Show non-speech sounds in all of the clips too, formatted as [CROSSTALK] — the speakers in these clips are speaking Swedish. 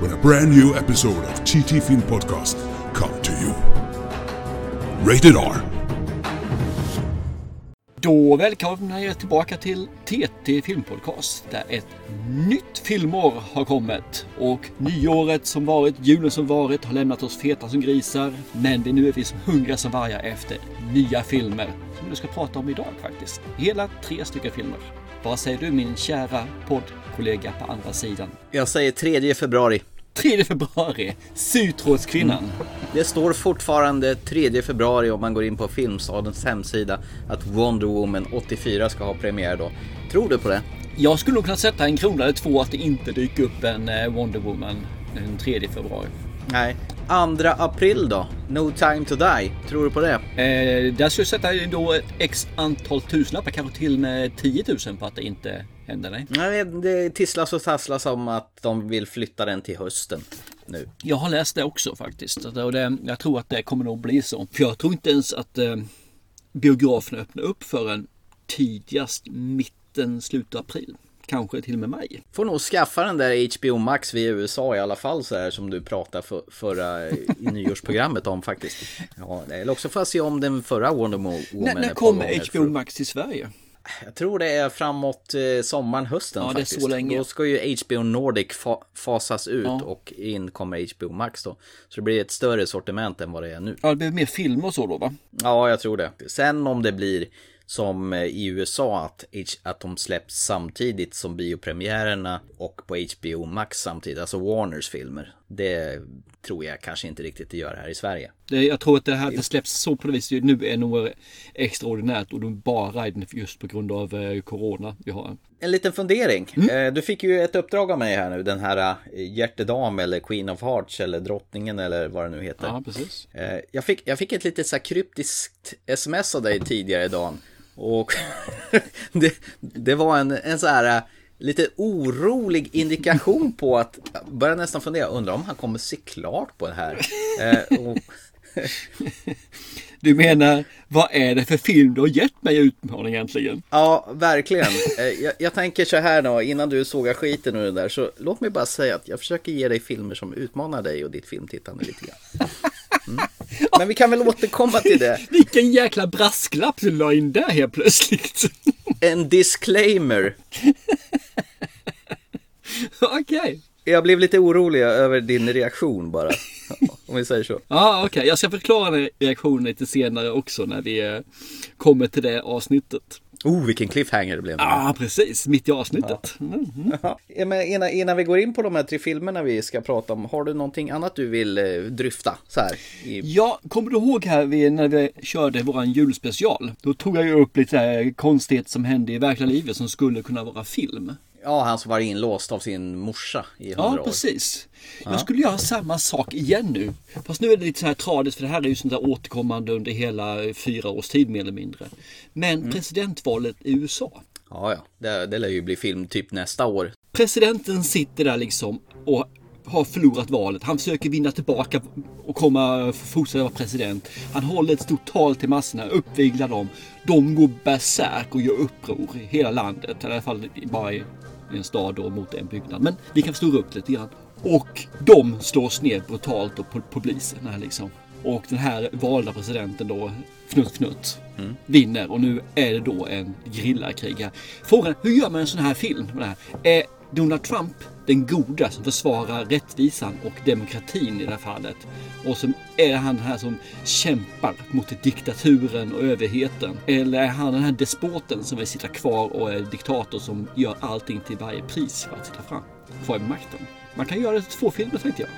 when a brand new episode of TT Film Podcast come to you. Rated R. Då välkomnar jag tillbaka till TT Filmpodcast där ett nytt filmår har kommit. Och nyåret som varit, julen som varit har lämnat oss feta som grisar. Men det nu är vi som hungriga som vargar efter nya filmer som vi ska prata om idag faktiskt. Hela tre stycken filmer. Vad säger du min kära podd? Poddkollega på andra sidan? Jag säger 3 februari. 3 februari, Sytrådskvinnan. Mm. Det står fortfarande 3 februari om man går in på Filmstadens hemsida att Wonder Woman 84 ska ha premiär då. Tror du på det? Jag skulle nog kunna sätta en krona eller två att det inte dyker upp en eh, Wonder Woman den 3 februari. Nej. 2 april då? No time to die. Tror du på det? Eh, där skulle jag sätta då ett x antal tusenlappar, kanske till med 10 000 på att det inte händer. Nej, nej det tisslas och tasslas om att de vill flytta den till hösten. Nu. Jag har läst det också faktiskt. Och det, jag tror att det kommer nog bli så. För jag tror inte ens att eh, biografen öppnar upp förrän tidigast mitten, slutet april kanske till och med maj. Får nog skaffa den där HBO Max via USA i alla fall så här som du pratade för, förra i nyårsprogrammet om faktiskt. Ja, eller också får jag se om den förra Wonder Woman. När, när kommer HBO Max till Sverige? Jag tror det är framåt eh, sommaren, hösten ja, faktiskt. Det är så länge. Då ska ju HBO Nordic fa fasas ut ja. och in kommer HBO Max då. Så det blir ett större sortiment än vad det är nu. Ja, det blir mer film och så då va? Ja, jag tror det. Sen om det blir som eh, i USA att, att de släpps samtidigt som biopremiärerna och på HBO Max samtidigt, alltså Warners filmer. Det tror jag kanske inte riktigt det gör här i Sverige. Jag tror att det här det släpps så på det viset nu är nog extraordinärt och de bara just på grund av eh, Corona vi har. En liten fundering. Mm. Eh, du fick ju ett uppdrag av mig här nu, den här Hjärtedam eller Queen of Hearts eller Drottningen eller vad det nu heter. Ja, precis. Jag fick, jag fick ett lite så kryptiskt sms av dig tidigare idag. Och [LAUGHS] det, det var en, en så här lite orolig indikation på att börja nästan fundera, undrar om han kommer se klart på det här. Eh, och... [LAUGHS] Du menar, vad är det för film du har gett mig utmaning egentligen? Ja, verkligen. Eh, jag, jag, tänker så här då, innan du sågar skiten ur det där, så låt mig bara säga att jag försöker ge dig filmer som utmanar dig och ditt filmtittande lite grann. Mm. Men vi kan väl återkomma till det. [LAUGHS] Vilken jäkla brasklapp du la in där helt plötsligt. En disclaimer. [LAUGHS] Okej. Okay. Jag blev lite orolig över din reaktion bara. Om vi säger så. Ja, ah, okej. Okay. Jag ska förklara reaktionen lite senare också när vi eh, kommer till det avsnittet. Oh, vilken cliffhanger det blev. Ja, ah, precis. Mitt i avsnittet. Ja. Mm. [LAUGHS] Ja, men innan, innan, vi går in på de här tre filmerna vi ska prata om, har du någonting annat du vill eh, dryfta? Så här, i... Ja, kommer du ihåg här vi, när vi körde våran julspecial? Då tog jag ju upp lite konstigheter som hände i verkliga livet som skulle kunna vara film. Ja, han som var inlåst av sin morsa i hundra år. Ja, precis. Ja. Jag skulle göra samma sak igen nu. Fast nu är det lite så här tradigt för det här är ju sånt där återkommande under hela fyra års tid mer eller mindre. Men mm. presidentvalet i USA. Ja, ja. Det, det lär ju bli film typ nästa år. Presidenten sitter där liksom och har förlorat valet. Han försöker vinna tillbaka och komma, fortsätta vara president. Han håller ett stort tal till massorna, uppviglar dem. De går bärsärk och gör uppror i hela landet. I alla fall bara i i en stad då mot en byggnad. Men vi kan förstora upp lite grann. Och de slås ner brutalt på polisen här liksom. Och den här valda presidenten då, Fnutt Fnutt, mm. vinner. Och nu är det då en gerillakrig här. Frågan hur gör man en sån här film? Är Donald Trump den goda som försvarar rättvisan och demokratin i det här fallet? Och som är han här som kämpar mot diktaturen och överheten? Eller är han den här despoten som vill sitta kvar och är diktator som gör allting till varje pris för att sitta fram, kvar vid makten? Man kan göra två filmer tänkte jag.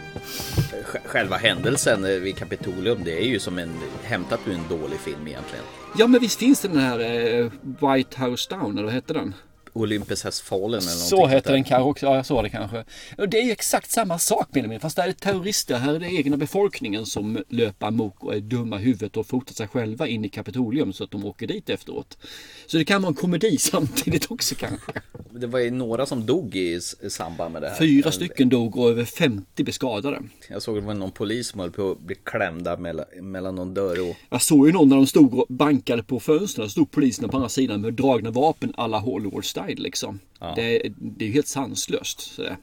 Själva händelsen vid Kapitolium, det är ju som en hämtat ur en dålig film egentligen. Ja, men visst finns det den här eh, White House Down, eller vad hette den? Olympus Has Fallen eller Så sånt den kanske också. Ja, jag såg det kanske. Och det är ju exakt samma sak med det. Fast det är terrorister. Här är det egna befolkningen som löper amok och är dumma i huvudet och fotar sig själva in i Kapitolium så att de åker dit efteråt. Så det kan vara en komedi [LAUGHS] samtidigt också kanske. Det var ju några som dog i samband med det här. Fyra stycken dog och över 50 beskadade. Jag såg det var någon polis som höll på att bli klämda mellan, mellan någon dörr och... Jag såg ju någon när de stod och bankade på fönstren. Så stod poliserna på andra sidan med dragna vapen alla Hollywood-style liksom. Det, det är ju helt sanslöst. Sådär.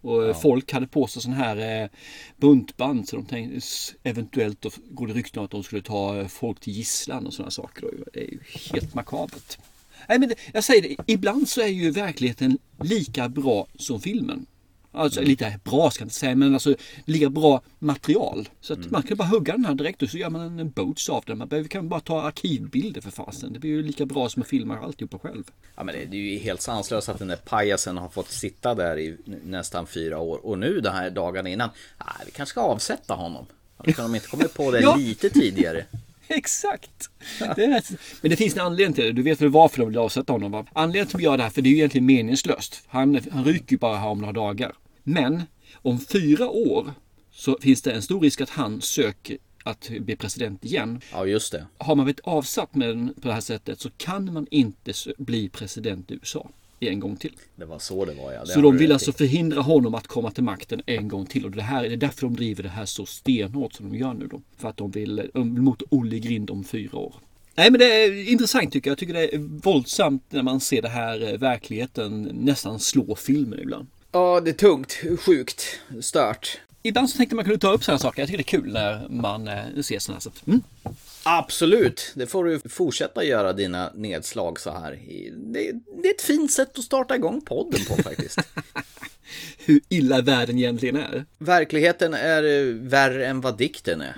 Och folk hade på sig sån här eh, buntband så de tänkte eventuellt då går det rykten om att de skulle ta eh, folk till gisslan och sådana saker. Och Det är ju helt makabert. Nej, men jag säger det, ibland så är ju verkligheten lika bra som filmen. Alltså lite bra ska jag inte säga, men alltså lika bra material. Så att man kan bara hugga den här direkt och så gör man en, boats av den. Man behöver, kan bara ta arkivbilder för fasen. Det blir ju lika bra som att filma alltihopa själv. Ja men det, det är ju helt sanslöst att den där pajasen har fått sitta där i nästan fyra år. Och nu de här dagarna innan, nej vi kanske ska avsätta honom. Kan de inte kommit på det [LAUGHS] Ja. lite tidigare? [LAUGHS] Exakt! Det rätt. Men det finns en anledning till det. Du vet väl varför de vill avsätta honom va? Anledningen till att de gör det här, för det är ju egentligen meningslöst. Han, han ryker ju bara här om några dagar. Men om fyra år så finns det en stor risk att han söker att bli president igen. Ja just det. Har man blivit avsatt med den på det här sättet så kan man inte bli president i USA en gång till. Det var så det var ja. Det Så de vill alltså förhindra honom att komma till makten en gång till. Och det, här, det är därför de driver det här så stenhårt som de gör nu då. För att de vill, mot Olle grind om fyra år. Nej men det är intressant tycker jag. Jag tycker det är våldsamt när man ser det här eh, verkligheten nästan slå filmen ibland. Ja det är tungt, sjukt, stört. Ibland så tänkte man kunde ta upp sådana saker. Jag tycker det är kul när man eh, ser sådana. Så mm. Absolut, det får du fortsätta göra dina nedslag så här. det är ett fint sätt att starta igång podden på faktiskt. [LAUGHS] Hur illa världen egentligen är. Verkligheten är eh, värre än vad dikten är.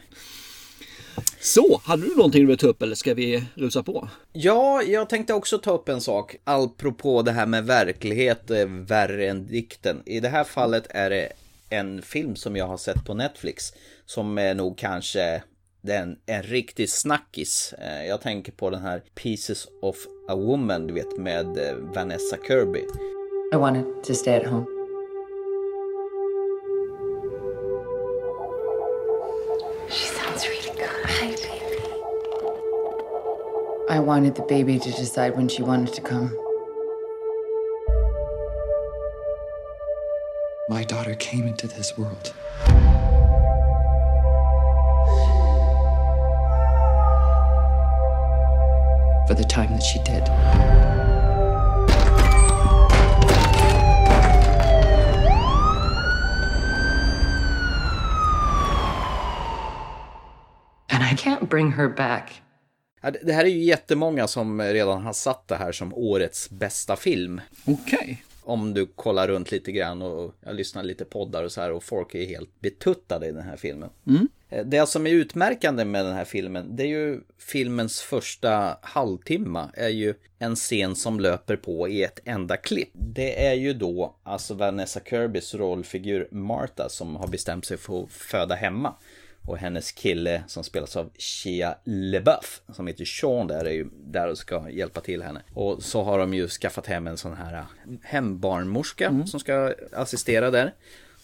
Så, hade du någonting du vill ta upp eller ska vi rusa på? Ja, jag tänkte också ta upp en sak. Apropå det här med verklighet är värre än dikten. I det här fallet är det en film som jag har sett på Netflix. Som är nog kanske den, en riktig snackis. Eh, Jag tänker på den här Pieces of a Woman, du vet med eh, Vanessa Kirby. I wanted to stay at home. She I wanted the baby to decide when she wanted to come. My daughter came into this world. For the time that she did. And I can't bring her back. Det- här är ju jättemånga som redan har satt det här som årets bästa film. Okej. Om du kollar runt lite grann och jag lyssnar lite poddar och så här och folk är helt betuttade i den här filmen. Eh, Det som är utmärkande med den här filmen, det är ju filmens första halvtimme är ju en scen som löper på i ett enda klipp. Det är ju då alltså Vanessa Kirbys rollfigur Martha som har bestämt sig för att föda hemma. Och hennes kille som spelas av Shia LeBeouf som heter Sean där är ju där och ska hjälpa till henne. Och så har de ju skaffat hem en sån här hembarnmorska som ska assistera där.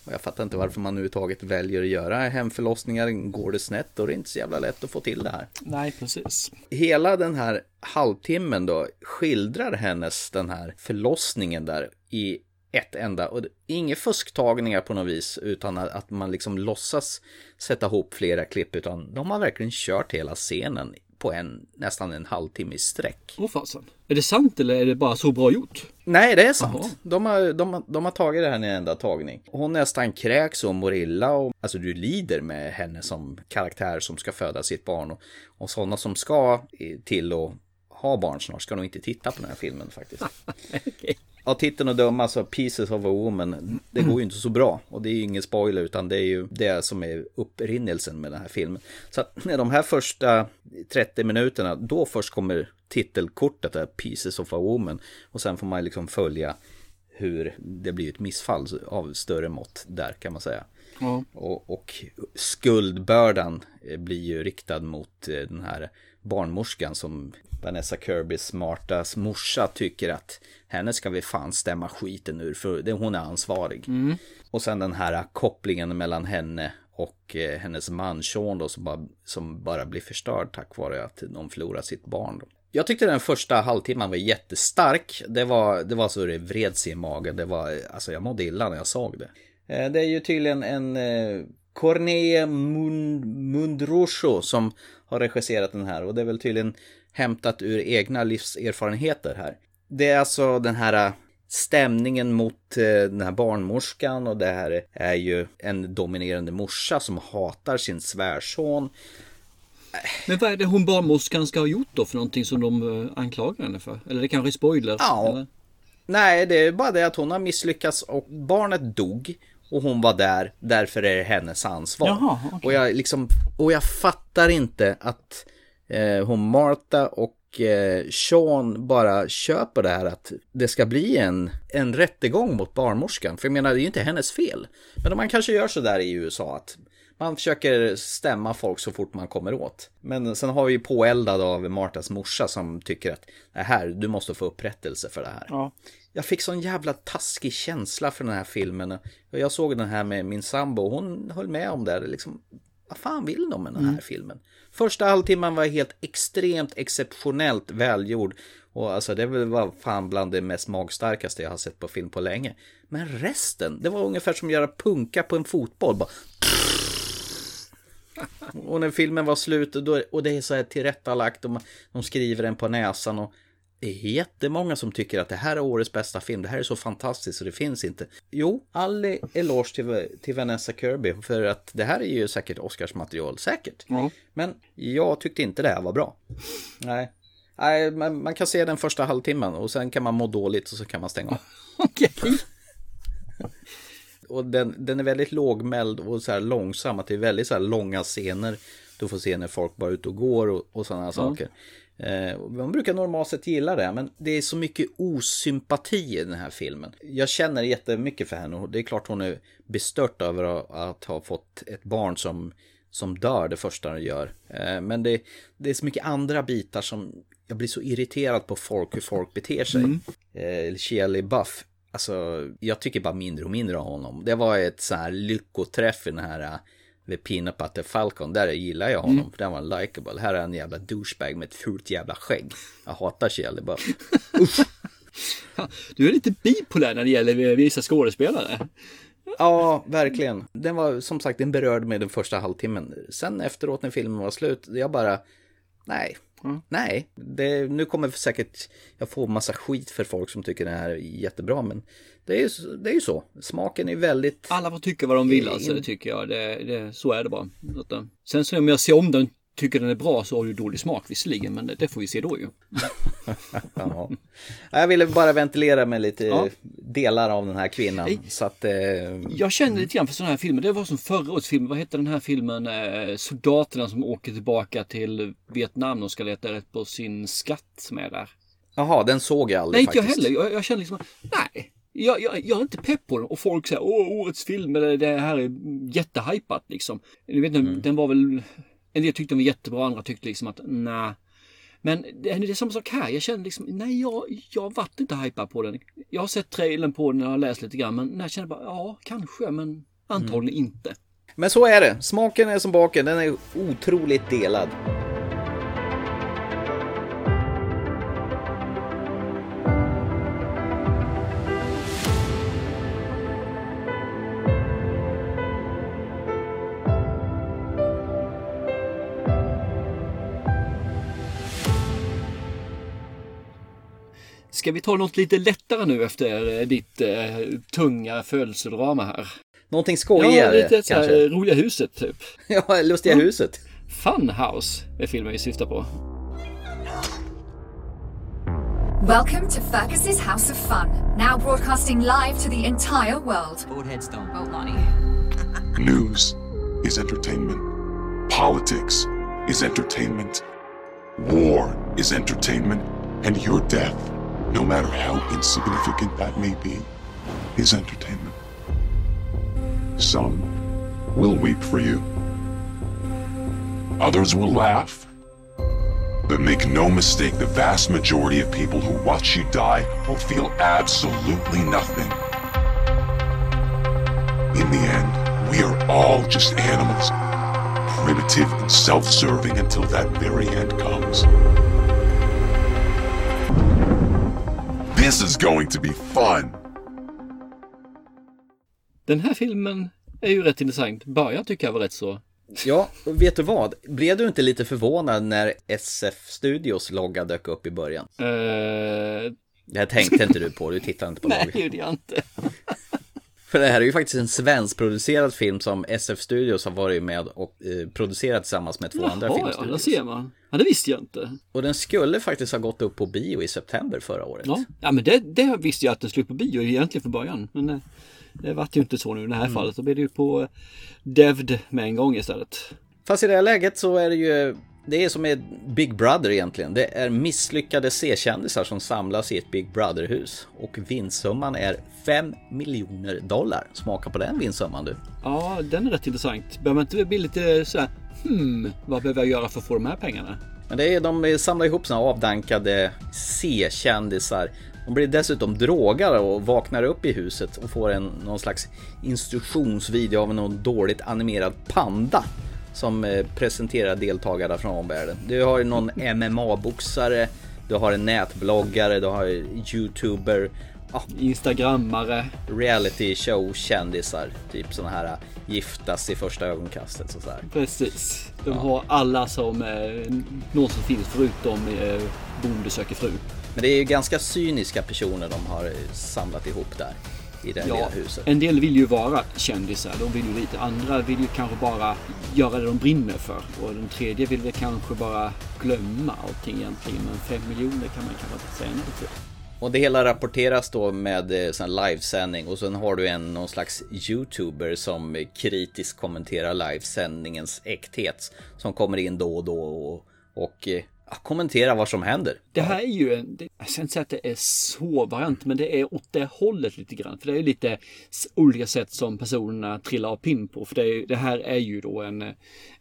Och jag fattar inte varför man överhuvudtaget väljer att göra hemförlossningar. Går det snett då är det inte så jävla lätt att få till det här. Nej, precis. Hela den här halvtimmen då skildrar hennes den här förlossningen där i ett enda. Och inga fusktagningar på något vis utan att man liksom låtsas sätta ihop flera klipp utan de har verkligen kört hela scenen på en nästan en halvtimme i sträck. Åh fasen. Är det sant eller är det bara så bra gjort? Nej, det är sant. De har, de, de har tagit det här i en enda tagning. Hon nästan kräks och mår illa. Och, alltså du lider med henne som karaktär som ska föda sitt barn. Och, och sådana som ska till och ha barn snart ska nog inte titta på den här filmen faktiskt. [LAUGHS] Okej. Av titeln att döma så Pieces of a Woman, det går ju inte så bra. Och det är ju ingen spoiler utan det är ju det som är upprinnelsen med den här filmen. Så att när de här första 30 minuterna, då först kommer titelkortet där, Pieces of a Woman. Och sen får man liksom följa hur det blir ett missfall av större mått där kan man säga. Ja. Och, och skuldbördan eh, blir ju riktad mot eh, den här barnmorskan som Vanessa Kirbys smartas morsa tycker att henne ska vi fan stämma skiten ur för hon är ansvarig. Och sen den här kopplingen mellan henne och eh, hennes man Sean då som bara, som bara blir förstörd tack vare att de förlorar sitt barn. Då. Jag tyckte den första halvtimman var jättestark. Det var, det var så det vred sig i magen. Det var, alltså jag mådde illa när jag såg det. Eh, Det är ju tydligen en eh, Cornelia Mun- Mundrosho som har regisserat den här och det är väl tydligen hämtat ur egna livserfarenheter här. Det är alltså den här stämningen mot eh, den här barnmorskan och det här är ju en dominerande morsa som hatar sin svärson. Men vad är det hon barnmorskan ska ha gjort då för någonting som de anklagar henne för? Eller det kanske är spoiler? Ja. Eller? Nej, det är bara det att hon har misslyckats och barnet dog och hon var där, därför är det hennes ansvar. Jaha, okej. och, jag liksom, och jag fattar inte att eh, hon Martha och eh, Sean bara köper det här att det ska bli en, en rättegång mot barnmorskan. För jag menar, det är ju inte hennes fel. Men man kanske gör så där i USA att man försöker stämma folk så fort man kommer åt. Men sen har vi ju påeldad av Martas morsa som tycker att det här, du måste få upprättelse för det här. Ja. Jag fick sån jävla taskig känsla för den här filmen. Jag såg den här med min sambo och hon höll med om det. Liksom, vad fan vill de med den här filmen? Första halvtimman var helt extremt exceptionellt välgjord. Och alltså det var fan bland det mest magstarkaste jag har sett på film på länge. Men resten, det var ungefär som att göra punka på en fotboll. Bara... Och när filmen var slut då, och det är så här tillrättalagt och man, de skriver den på näsan och det är jättemånga som tycker att det här är årets bästa film. Det här är så fantastiskt så det finns inte. Jo, all eloge till, till Vanessa Kirby för att det här är ju säkert Oscarsmaterial, säkert. Ja. Men jag tyckte inte det här var bra. Nej. Nej, man, man kan se den första halvtimmen och sen kan man må dåligt och så kan man stänga av. [LAUGHS] Okej. [LAUGHS] Och den, den är väldigt lågmäld och så här långsam. Att det är väldigt så här långa scener. Du får se när folk bara är ute och går och, och sådana saker. Eh, man brukar normalt sett gilla det, men det är så mycket osympati i den här filmen. Jag känner jättemycket för henne och det är klart hon är bestört över att, ha fått ett barn som, som dör det första hon gör. Eh, men det, det är så mycket andra bitar som jag blir så irriterad på folk, hur folk beter sig. Eh, Shia LaBeouf Alltså, jag tycker bara mindre och mindre om honom. Det var ett så här lyckoträff i den här The Peanut Butter Falcon. Där gillar jag honom, för den var likable. Här är en jävla douchebag med ett fult jävla skägg. Jag hatar Shia LaBeouf. [LAUGHS] Du är lite bipolär när det gäller vissa skådespelare. Ja, verkligen. Den var som sagt, den berörde mig den första halvtimmen. Sen efteråt när filmen var slut, jag bara, nej. Nej, det, nu kommer säkert jag få massa skit för folk som tycker det här är jättebra, men det är ju det är så. Smaken är väldigt... Alla får tycka vad de vill alltså, det tycker jag. Det, det, så är det bara. Eh, sen så om jag ser om den tycker den är bra så har du dålig smak visserligen, men det, får vi se då ju. [LAUGHS] Ja. Jag ville bara ventilera med lite Ja. delar av den här kvinnan. Nej. Så att... Eh, Jag känner lite grann för sådana här filmer. Det var som förra årets film. Vad hette den här filmen? Eh, soldaterna som åker tillbaka till Vietnam och ska leta rätt på sin skatt med där. Jaha, den såg jag Nej, aldrig inte jag faktiskt. heller. Jag, jag känner liksom, nej. Jag, jag, jag är inte pepp på den. Och folk säger, åh, årets film, eller det här är jättehypat liksom. Jag vet inte, den var väl, en del tyckte den var jättebra, andra tyckte liksom att, nej. Men det det är samma sak här. Jag känner liksom, nej, jag, jag vart inte hypad på den. Jag har sett trailern på den och har läst lite grann, men jag känner bara, ja, kanske, men antagligen inte. Men så är det. Smaken är som baken. Den är otroligt delad. Ska vi ta något lite lättare nu efter eh, ditt eh, tunga födelsedrama här? Någonting Ja, skojigare lite så här, kanske. eh, Roliga huset typ. [LAUGHS] Ja, Lustiga huset. Funhouse är filmen vi syftar på. Welcome to Fergus's House of Fun, now broadcasting live to the entire world. Old headstone. Oh, Lonnie. [LAUGHS] News is entertainment. Politics is entertainment. War is entertainment. And your death, no matter how insignificant that may be, is entertainment. Some will weep for you. Others will laugh. But make no mistake, the vast majority of people who watch you die will feel absolutely nothing. In the end, we are all just animals, primitive and self serving until that very end comes. This is going to be fun! Den här filmen är ju rätt intressant. Början tycker jag var rätt så Ja, och vet du vad? Blev du inte lite förvånad när SF Studios logga dök upp i början? Uh... Det här tänkte inte du på, du tittade inte på [LAUGHS] Nej, det gjorde jag inte. För det här är ju faktiskt en svenskproducerad film som SF Studios har varit med och eh, producerat tillsammans med två Jaha, andra ja, filmstudios. det ser man. Ja, det visste jag inte. Och den skulle faktiskt ha gått upp på bio i september förra året. Ja, ja men det, det visste jag att den skulle på bio egentligen från början. Men eh, det vart ju inte så nu i det här Mm. fallet. Då blir det ju på eh, Devd med en gång istället. Fast i det här läget så är det ju, det är som ett Big Brother egentligen. Det är misslyckade C-kändisar som samlas i ett Big Brother-hus. Och vinstsumman är 5 miljoner dollar. Smaka på den vinstsumman du. Ja, den är rätt intressant. Behöver man inte bli lite sådär, hmm, vad behöver jag göra för att få de här pengarna? Men det är, de samlar ihop sina avdankade C-kändisar. De blir dessutom drogade och vaknar upp i huset och får en någon slags instruktionsvideo av någon dåligt animerad panda. Som eh, presenterar deltagarna från omvärlden. Du har någon [LAUGHS] MMA-boxare, du har en nätbloggare, du har en YouTuber, ja, Instagrammare. reality show-kändisar. Typ sådana här eh, giftas i första ögonkastet så här. Precis. De har alla som eh, någonsin finns förutom eh, Bonde söker fru. Men det är ju ganska cyniska personer de har eh, samlat ihop där i det här Ja, lilla huset. en del vill ju vara kändisar. De vill ju lite. Andra vill ju kanske bara göra det de brinner för. Och den tredje vill väl kanske bara glömma allting egentligen. Men fem miljoner kan man kanske inte säga nej till. Och det hela rapporteras då med eh, sån livesändning och sen har du en någon slags youtuber som eh, kritiskt kommenterar livesändningens äkthet. Som kommer in då och då och, och ja, kommenterar vad som händer. Det här är ju en, det, jag ska inte säga att det är så variant, men det är åt det hållet lite grann. För det är lite s- olika sätt som personerna trillar av pinn på. För det, är, det här är ju då en, eh,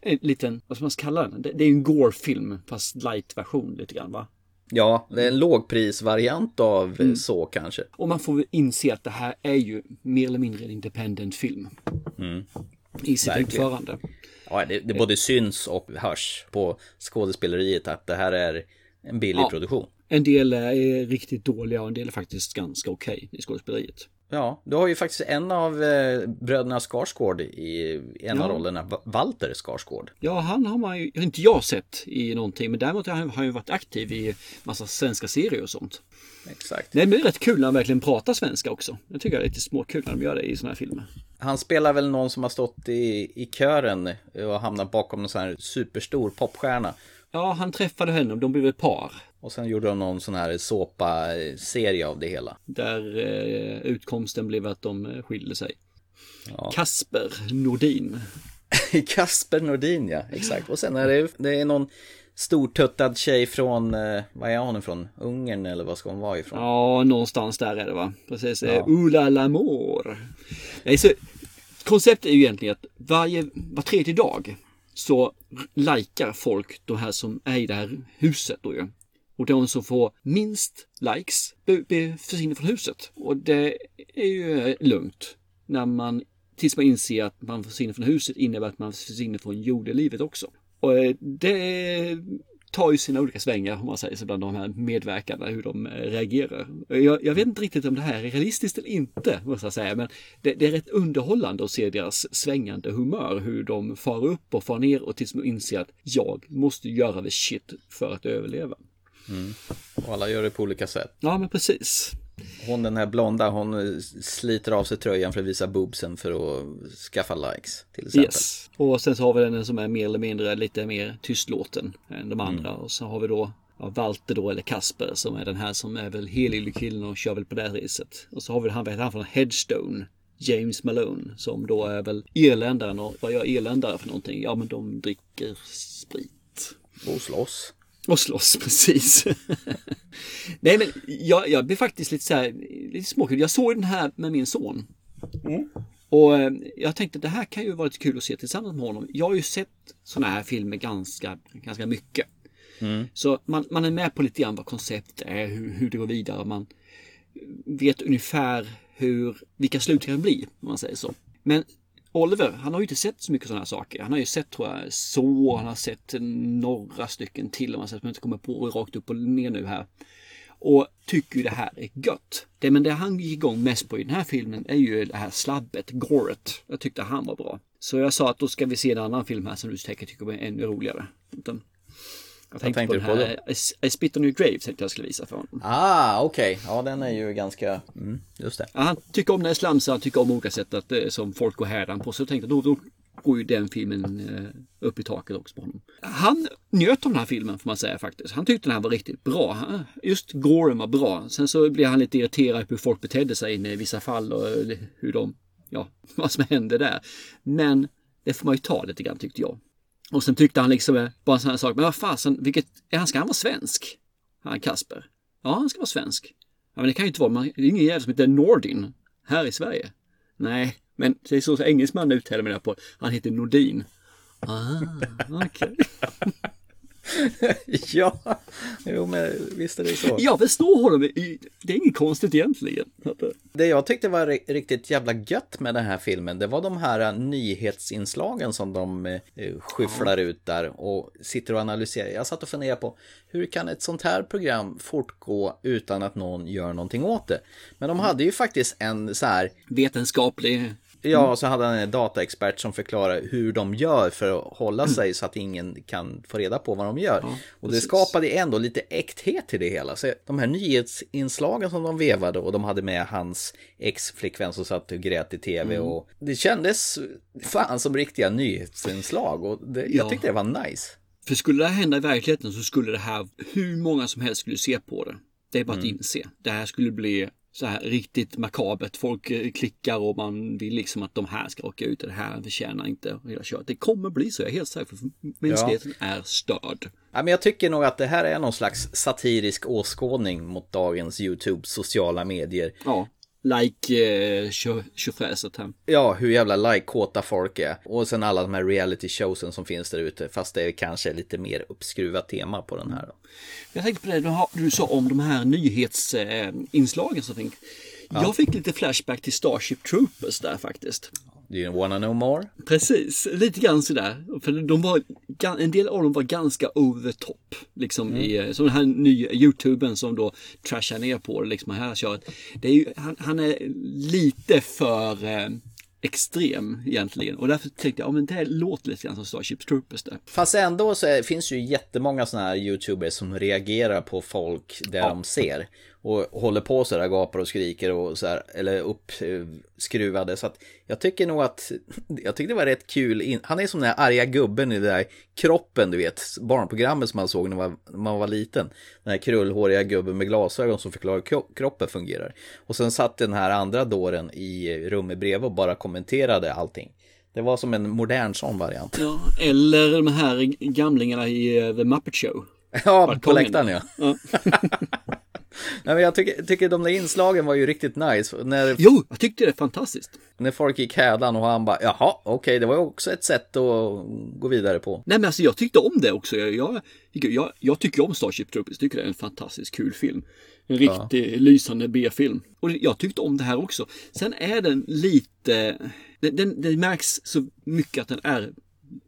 en liten, vad ska man kalla den? Det, det är en gore-film, fast light-version lite grann va? Ja, det är en lågprisvariant av eh, så kanske. Och man får väl inse att det här är ju mer eller mindre en independent film. I sitt Verkligen. utförande. Ja, det, det både syns och hörs på skådespeleriet att det här är en billig Ja. produktion. En del är riktigt dåliga och en del är faktiskt ganska okej i skådespeleriet. Ja, du har ju faktiskt en av eh, bröderna Skarsgård i en av Ja. rollerna, Va- Walter Skarsgård. Ja, han har man ju, inte jag sett i någonting, men däremot har han ju varit aktiv i massa svenska serier och sånt. Exakt. Det är rätt kul när han verkligen pratar svenska också. Jag tycker det är lite småkul när de gör det i såna här filmer. Han spelar väl någon som har stått i, i kören och hamnat bakom en sån här superstor popstjärna. Ja, han träffade henne och de blev ett par. Och sen gjorde de någon sån här såpa-serie av det hela. Där eh, utkomsten blev att de eh, skilde sig. Kasper Nordin. [LAUGHS] Kasper Nordin ja, exakt. Och sen är det, det är någon stortuttad tjej från, eh, vad är hon ifrån? Ungern eller vad ska hon vara ifrån? Ja, någonstans där är det va? Precis. Ja. Ja. Nej, så konceptet är ju egentligen att varje, var tredje dag så likar folk de här som är i det här huset då ju. Och de som får minst likes försvinner från huset. Och det är ju eh, lugnt. När man, tills man inser att man försvinner från huset innebär att man försvinner från jordelivet också. Och eh, det tar ju sina olika svängar om man säger så bland de här medverkande hur de eh, reagerar. Jag, jag vet inte riktigt om det här är realistiskt eller inte måste jag säga men det, det är rätt underhållande att se deras svängande humör hur de far upp och far ner och tills de inser att jag måste göra the shit för att överleva. Och alla gör det på olika sätt. Ja men precis. Hon den här blonda, hon sliter av sig tröjan för att visa boobsen för att skaffa likes till exempel. Yes. Och sen så har vi den som är mer eller mindre lite mer tystlåten än de andra. Och så har vi då ja, Walter då eller Kasper som är den här som är väl helylle killen och kör väl på det här riset. Och så har vi han, han från Headstone. James Malone som då är väl irländaren och vad gör irländare för någonting? Ja men de dricker sprit. Och slåss. Och slåss, [LAUGHS] precis. Nej men jag, jag blev faktiskt lite så här, lite småkul. Jag såg den här med min son. Och eh, jag tänkte att det här kan ju vara lite kul att se tillsammans med honom. Jag har ju sett sådana här filmer ganska, ganska mycket. Så man, man är med på lite grann vad konceptet är, hur, hur det går vidare. Man vet ungefär hur, vilka slut det kan bli, om man säger så. Men Oliver, han har ju inte sett så mycket sådana här saker. Han har ju sett, tror jag, så, han har sett några stycken till, om man säger, som inte kommer på rakt upp och ner nu här. Och tycker ju det här är gött. Det, men det han gick igång mest på i den här filmen är ju det här slabbet, goret. Jag tyckte han var bra. Så jag sa att då ska vi se en annan film här som du säkert tycker är ännu roligare. Jag tänkte tänkte på du den på här I, I Spit On Your Grave tänkte jag skulle visa för honom. Ah, okej. Ja, den är ju ganska... Mm, just det. Ja, han tycker om när det är slams, han tycker om olika sätt att, eh, som folk går härdan på. Så jag tänkte då, då går ju den filmen eh, upp i taket också på honom. Han njöt av den här filmen får man säga faktiskt. Han tyckte den här var riktigt bra. Just Goren var bra. Sen så blev han lite irriterad på hur folk betedde sig i vissa fall och eh, hur de, ja, [LAUGHS] vad som hände där. Men det får man ju ta lite grann tyckte jag. Och sen tyckte han liksom eh, bara en sån här sak. Men vad fasen, vilket, är han, ska han vara svensk? Han Kasper. Ja, han ska vara svensk. Ja, men det kan ju inte vara, man, det är ingen jävel som heter Nordin här i Sverige. Nej, men det är så engelsman uttalar mig på. Han heter Nordin. Ah, okej. [LAUGHS] ja, jo men visst är det så. Jag förstår honom. Det är inget konstigt egentligen. Det jag tyckte var riktigt jävla gött med den här filmen, det var de här äh, nyhetsinslagen som de eh, eh, skyfflar ut där och sitter och analyserar. Jag satt och funderade på hur kan ett sånt här program fortgå utan att någon gör någonting åt det? Men de hade ju faktiskt en så här Vetenskaplig. Ja, så hade han en dataexpert som förklarar hur de gör för att hålla sig så att ingen kan få reda på vad de gör. och det skapade ändå lite äkthet till det hela. Så de här nyhetsinslagen som de vevade och de hade med hans ex-flickvän som satt och grät i tv. Och det kändes fan som riktiga nyhetsinslag och det, jag Ja. tyckte det var nice. För skulle det här hända i verkligheten så skulle det här, hur många som helst skulle se på det. Det är bara att inse. Det här skulle bli så här riktigt makabert. Folk eh, klickar och man vill liksom att de här ska åka ut. Det här förtjänar inte hela köret. Det kommer bli så, jag är helt säker. För mänskligheten är störd. Ja, men jag tycker nog att det här är någon slags satirisk åskådning mot dagens YouTube sociala medier. Ja. Like eh, här. Ja, hur jävla like-kåta folk är. Och sen alla de här reality showsen som finns där ute. Fast det är kanske lite mer uppskruvat tema på den här. Då. Jag tänkte på det du, har, du sa om de här nyhetsinslagen som finns. Jag fick lite flashback till Starship Troopers där faktiskt. Do you wanna know more? Precis, lite grann sådär. För de var, en del av dem var ganska over the top. Liksom i, eh, som den här nya youtuben som då trashar ner på det liksom här köret. Det är ju, han, han är lite för eh, extrem egentligen. Och därför tänkte jag, ja men det här låter lite grann som Starship Troopers där. Fast ändå så är, finns ju jättemånga sådana här YouTubers som reagerar på folk där de ser. Och håller på så där, gapar och skriker och så här, eller uppskruvade. Så att jag tycker nog att, jag tyckte det var rätt kul. In, han är som den här arga gubben i det där kroppen, du vet, barnprogrammet som man såg när man, var- när man var liten. Den här krullhåriga gubben med glasögon som förklarar hur kro- kroppen fungerar. Och sen satt den här andra dåren i rummet bredvid och bara kommenterade allting. Det var som en modern sån variant. Ja, eller de här gamlingarna i eh, The Muppet Show. Ja, på läktaren ja. [LAUGHS] [LAUGHS] Nej, men jag tycker, tycker de där inslagen var ju riktigt nice. När, Jo, jag tyckte det är fantastiskt. när folk gick hädan och han bara, jaha, okej, det var också ett sätt att gå vidare på. Nej men alltså jag tyckte om det också. Jag, jag, jag, jag tycker om Starship Troopers. Tycker det är en fantastiskt kul film. En riktig lysande B-film. Och jag tyckte om det här också. Sen är den lite... Den, den, det märks så mycket att den är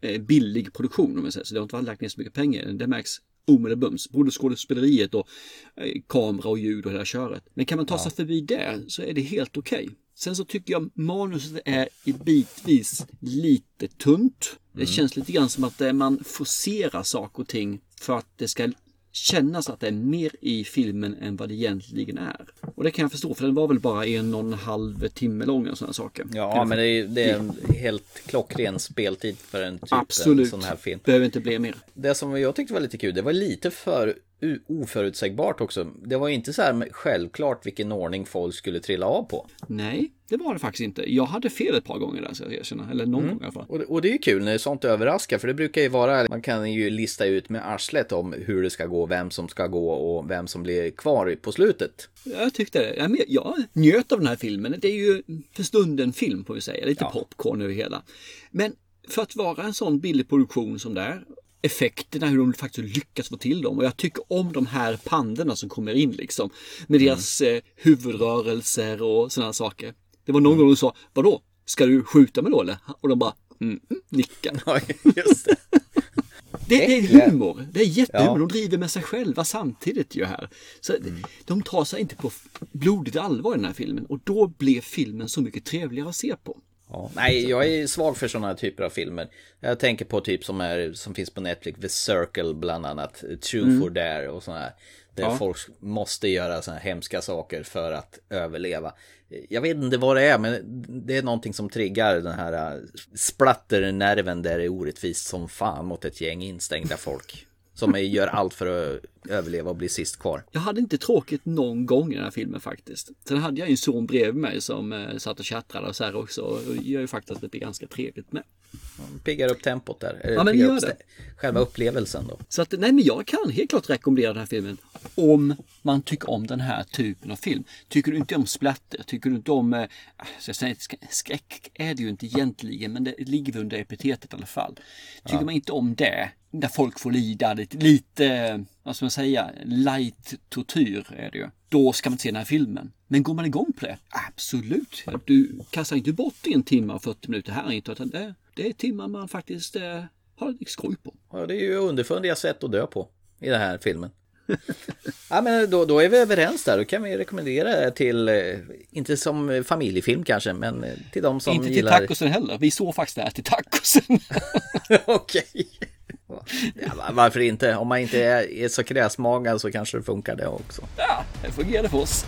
eh, billig produktion om jag säger så. Det har inte lagt ner så mycket pengar. Det märks omedelbums. Både skådespeleriet och eh, kamera och ljud och hela köret. Men kan man ta sig förbi det så är det helt okej. Sen så tycker jag manuset är i bitvis lite tunt. Det känns lite grann som att eh, man forcerar saker och ting för att det ska kännas att det är mer i filmen än vad det egentligen är. Och det kan jag förstå för den var väl bara en och en halv timme lång och sådana saker. Ja, men det är, det är en helt klockren speltid för en typ Absolut. en sån här film. Behöver inte bli mer. Det som jag tyckte var lite kul, det var lite för oförutsägbart också. Det var ju inte så här självklart vilken ordning folk skulle trilla av på. Nej, det var det faktiskt inte. Jag hade fel ett par gånger där så jag erkänner. Eller någon gång i alla fall. Och, och det är ju kul när sånt överraskar, för det brukar ju vara, man kan ju lista ut med arslet om hur det ska gå, vem som ska gå och vem som blir kvar på slutet. Jag tyckte det. Jag, jag njöt av den här filmen. Det är ju för stunden film får vi säga. Lite popcorn över hela. Men för att vara en sån billig produktion som det är effekterna, hur de faktiskt lyckas få till dem. Och jag tycker om de här pandorna som kommer in liksom. Med deras eh, huvudrörelser och sådana saker. Det var någon gång de sa, vadå, ska du skjuta mig då eller? Och de bara, mm, mm, nickar. [LAUGHS] Ja, just det. Det, det är humor. Det är jättehumor. Ja. De driver med sig själva samtidigt ju här. Så Mm. De tar sig inte på blodigt allvar i den här filmen. Och då blev filmen så mycket trevligare att se på. Ja, nej, jag är svag för sådana typer av filmer. Jag tänker på typ som, är, som finns på Netflix, The Circle bland annat, True for Dare och sådana här. Där Ja. folk måste göra sådana här hemska saker för att överleva. Jag vet inte vad det är, men det är någonting som triggar den här äh, splatternerven där det är orättvist som fan mot ett gäng instängda folk. Som gör allt för att överleva och bli sist kvar. Jag hade inte tråkigt någon gång i den här filmen faktiskt. Sen hade jag ju en son bredvid mig som eh, satt och tjattrade och så här också. Och gör ju faktiskt att det blir ganska trevligt med. Piggar upp tempot där. Eller Ja, men gör det. Själva upplevelsen då. Så att, nej men jag kan helt klart rekommendera den här filmen. Om man tycker om den här typen av film. Tycker du inte om splatter, tycker du inte om, eh, så jag säger, skräck är det ju inte egentligen, men det ligger under epitetet i alla fall. Tycker man inte om det, där folk får lida, lite, lite vad ska man säga, light tortyr är det ju. Då ska man inte se den här filmen. Men går man igång på det, absolut. Du kastar inte bort en timme och 40 minuter här inte, utan det, det är timmar man faktiskt eh, har lite skoj på. Ja, det är ju underfundiga sätt att dö på i den här filmen. [LAUGHS] ja, men då, då är vi överens där. Då kan vi rekommendera det till, eh, inte som familjefilm kanske, men eh, till de som inte till gillar... tacosen heller. Vi såg faktiskt det här till tacosen. [LAUGHS] Okej. Ja, va- varför inte? Om man inte är, är så kräsmagad så kanske det funkar det också. ja, det fungerade för oss.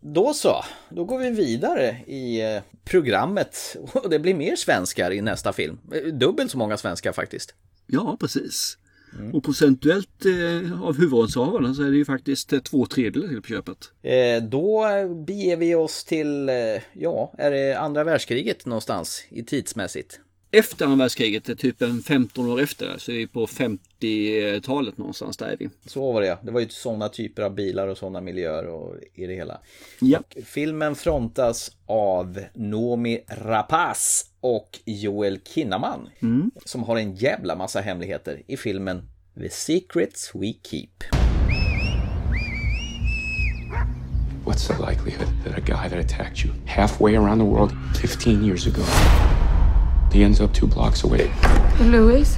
Då så, då går vi vidare i eh, programmet [LAUGHS] och det blir mer svenskar i nästa film. Eh, Dubbelt så många svenskar faktiskt. Ja, precis. Och procentuellt eh, av huvudrollshavarna så är det ju faktiskt eh, två tredjedelar till på köpet. Eh, Då beger vi oss till, eh, ja, är det andra världskriget någonstans i tidsmässigt? Efter andra världskriget, typ en 15 år efter, så är vi på 50-talet någonstans där är vi. Så var det ja. Det var ju sådana typer av bilar och sådana miljöer och i det hela. Ja. Filmen frontas av Noomi Rapace och Joel Kinnaman. Som har en jävla massa hemligheter i filmen The Secrets We Keep. What's the likelihood that a guy that attacked you halfway around the world 15 years ago, he ends up two blocks away? Louis,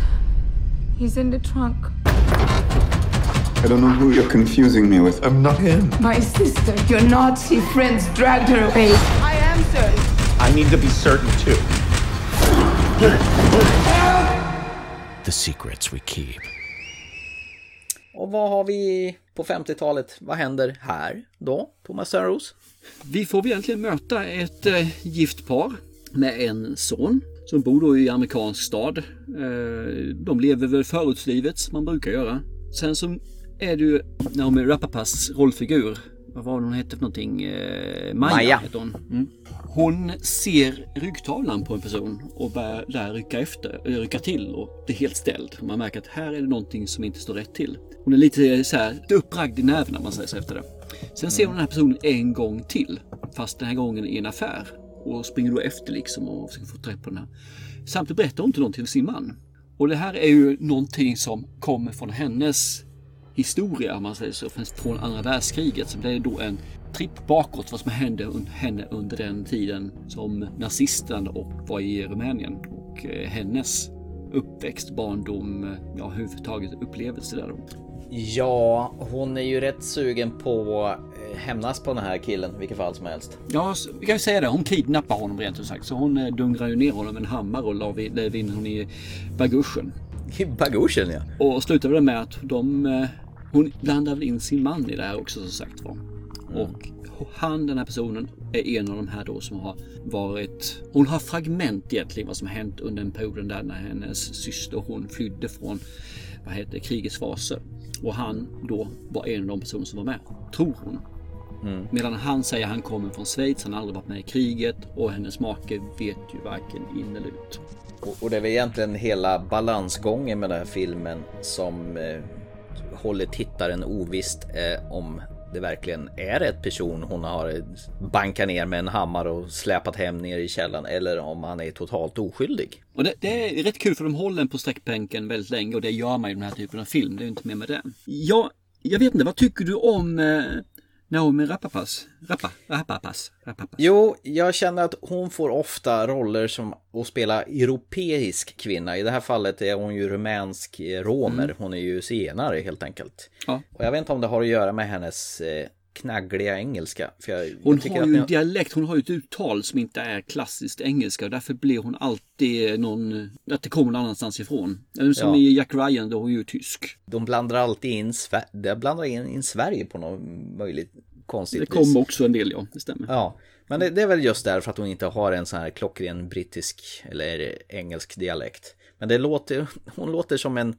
he's in the trunk. I don't know who you're confusing me with. I'm not him. My sister, your Nazi friends dragged her away. I am certain. I need to be certain too. The secrets we keep. Och vad har vi på 50-talet? Vad händer här då, Thomas Törnros? Vi får egentligen möta ett eh, gift par med en son som bor då i amerikansk stad. Eh, de lever väl förortslivet som man brukar göra. Sen så är det ju Naomi Rapapas rollfigur. Vad var hon hette för någonting? Eh, Maja, Maja. heter hon. Mm. Hon ser ryggtavlan på en person och börjar där rycka efter, rycka till och blir helt ställd. Man märker att här är det någonting som inte står rätt till. Hon är lite så här uppragd i nerverna om man säger så efter det. Sen ser hon den här personen en gång till, fast den här gången i en affär. Och springer då efter liksom och försöker få träff på den här. Samtidigt berättar hon inte någonting för sin man. Och det här är ju någonting som kommer från hennes historia, om man säger så, från andra världskriget. Så det är då en tripp bakåt vad som hände henne under den tiden som nazisterna och var i Rumänien. Och eh, hennes uppväxt, barndom, eh, ja överhuvudtaget upplevelse där då. Ja, hon är ju rätt sugen på att eh, hämnas på den här killen, vilket fall som helst. Ja, vi kan ju säga det. Hon kidnappar honom rent ut sagt. Så hon dungrar ju ner honom med en hammare och lägger in honom i baguschen. I baguschen ja. Och slutar väl med att de... Hon blandar väl in sin man i det här också som sagt var. Och han, den här personen, är en av de här då som har varit... Hon har fragment egentligen vad som har hänt under den perioden där när hennes syster hon flydde från vad heter krigets faser. Och han då var en av de personer som var med, tror hon. Medan han säger att han kommer från Schweiz, han har aldrig varit med i kriget och hennes make vet ju varken in eller ut. Och, och det är väl egentligen hela balansgången med den här filmen som eh, håller tittaren ovisst eh, om det verkligen är rätt person hon har bankat ner med en hammare och släpat hem ner i källaren eller om han är totalt oskyldig. Och det, det är rätt kul för de håller en på sträckbänken väldigt länge och det gör man i den här typen av film. Det är ju inte mer med det. Ja, jag vet inte, vad tycker du om eh, Naomi Rapapas? Rappa, Rapapas, Rapapas? Jo, jag känner att hon får ofta roller som att spela europeisk kvinna. I det här fallet är hon ju rumänsk romer. Mm. Hon är ju zigenare helt enkelt. Ja. Och jag vet inte om det har att göra med hennes eh, knaggliga engelska. Jag, Hon jag har ju en dialekt, hon har ju ett uttal som inte är klassiskt engelska och därför blir hon alltid någon, att det kommer någon annanstans ifrån. Som Ja. i Jack Ryan, då är hon ju tysk. De blandar alltid in, de blandar in, in Sverige på något möjligt konstigt Det vis. kommer också en del, ja, det stämmer. Ja, men det, det är väl just därför att hon inte har en sån här klockren brittisk eller engelsk dialekt. Men det låter, hon låter som en,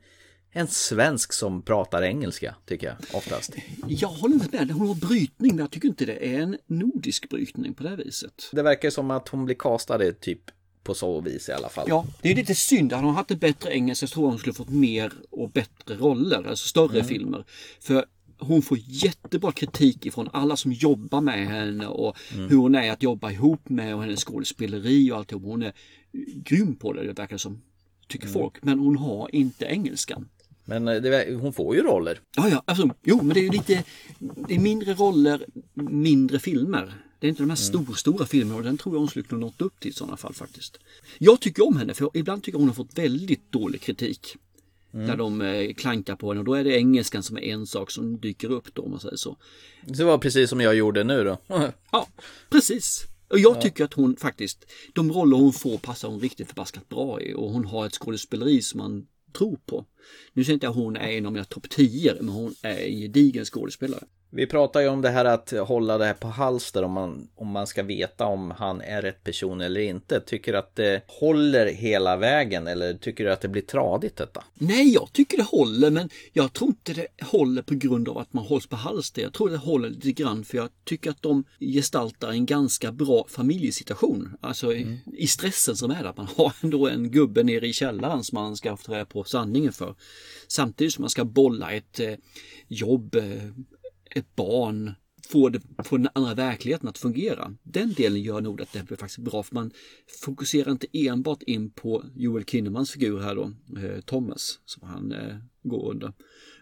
en svensk som pratar engelska, tycker jag oftast. Jag håller inte med, hon har brytning men jag tycker inte det är en nordisk brytning på det viset. Det verkar som att hon blir castad typ på så vis i alla fall. Ja, det är lite synd. Hade hon haft en bättre engelska så tror jag hon skulle fått mer och bättre roller, alltså större Mm. filmer. För hon får jättebra kritik ifrån alla som jobbar med henne och Mm. hur hon är att jobba ihop med och hennes skådespeleri och alltihop. Hon är grym på det, det verkar som, tycker Mm. folk. Men hon har inte engelskan. Men eh, det, hon får ju roller. Ja, ja, alltså, jo, men det är ju lite, det är mindre roller, mindre filmer. Det är inte de här Mm. stora, stora filmerna och den tror jag hon skulle kunna nått upp till i sådana fall faktiskt. Jag tycker om henne för ibland tycker jag hon har fått väldigt dålig kritik. Mm. Där de eh, klankar på henne och då är det engelskan som är en sak som dyker upp då om man säger så. Det var precis som jag gjorde nu då. [LAUGHS] Ja, precis. Och jag Ja. tycker att hon faktiskt, de roller hon får passar hon riktigt förbaskat bra i och hon har ett skådespeleri som man tror på. Nu säger inte jag att hon är en av mina topp 10 men hon är en gedigen skådespelare. Vi pratar ju om det här att hålla det här på halster om man, om man ska veta om han är rätt person eller inte. Tycker du att det håller hela vägen eller tycker du att det blir tradigt detta? Nej, jag tycker det håller, men jag tror inte det håller på grund av att man hålls på halster. Jag tror det håller lite grann för jag tycker att de gestaltar en ganska bra familjesituation. Alltså i, i stressen som är där. att Man har ändå en gubbe nere i källaren som man ska få reda på sanningen för. Samtidigt som man ska bolla ett eh, jobb, eh, ett barn, få, det, få den andra verkligheten att fungera. Den delen gör nog att det blir faktiskt bra för man fokuserar inte enbart in på Joel Kinnemans figur här då, eh, Thomas, som han eh, går under.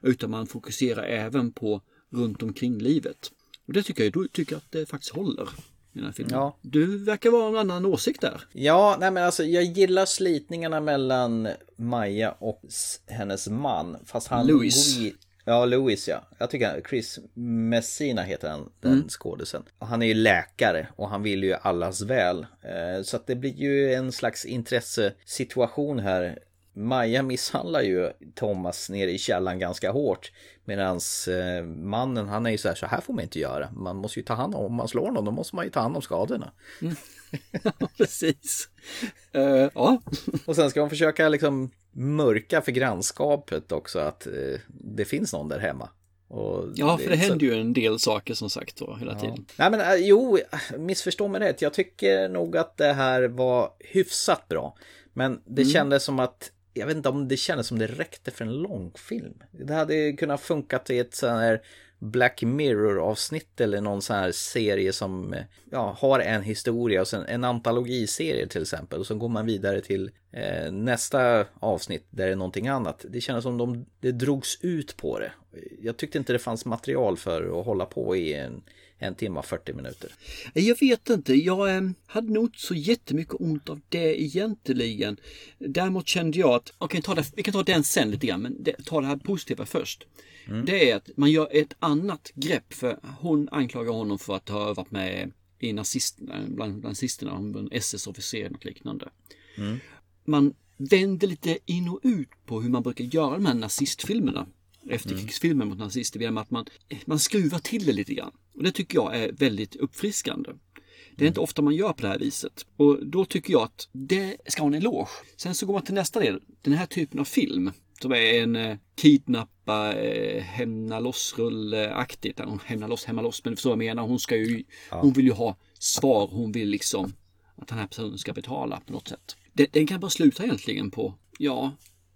Utan man fokuserar även på runt omkring livet. Och det tycker jag, då tycker att det faktiskt håller. I den här filmen. Ja. Du verkar vara en annan åsikt där. Ja, nej men alltså jag gillar slitningarna mellan Maja och hennes man. Fast han... Louis. går Ja, Louis ja. Jag tycker Chris Messina heter han, den Mm. skådisen. Han är ju läkare och han vill ju allas väl. Eh, Så att det blir ju en slags intressesituation här. Maja misshandlar ju Thomas nere i källaren ganska hårt. Medan mannen, han är ju så här, så här får man inte göra. Man måste ju ta hand om, om man slår någon, då måste man ju ta hand om skadorna. [LAUGHS] Precis. Eh, ja. Och sen ska hon försöka liksom mörka för grannskapet också att eh, det finns någon där hemma. Ja, för det så- händer ju en del saker som sagt då hela Ja. tiden. Nej men eh, jo, missförstå mig rätt. Jag tycker nog att det här var hyfsat bra. Men det Mm. kändes som att, jag vet inte om det kändes som det räckte för en långfilm. Det hade kunnat funka till ett sån här Black Mirror-avsnitt eller någon sån här serie som eh, ja, har en historia och sen en antologiserie till exempel. Och så går man vidare till eh, nästa avsnitt där det är någonting annat. Det kändes som de, det drogs ut på det. Jag tyckte inte det fanns material för att hålla på i en, en timme och 40 minuter. Jag vet inte, jag eh, hade nog inte så jättemycket ont av det egentligen. Däremot kände jag att, ta det, vi kan ta den sen lite grann, men det, ta det här positiva först. Det är att man gör ett annat grepp för hon anklagar honom för att ha varit med i nazist, bland nazisterna, en SS-officer och liknande. Man vänder lite in och ut på hur man brukar göra de här nazistfilmerna. Efterkrigsfilmer mot nazister genom att man, man skruvar till det lite grann. Och det tycker jag är väldigt uppfriskande. Det är inte ofta man gör på det här viset. Och då tycker jag att det ska ha en eloge. Sen så går man till nästa del. Den här typen av film. Som är en eh, kidnappa, eh, hämna loss-rull-aktigt. Hon hämnar loss, hämnar loss. Men du förstår vad jag menar. Hon ska ju, hon vill ju ha svar. Hon vill liksom att den här personen ska betala på något sätt. Den, den kan bara sluta egentligen på, ja,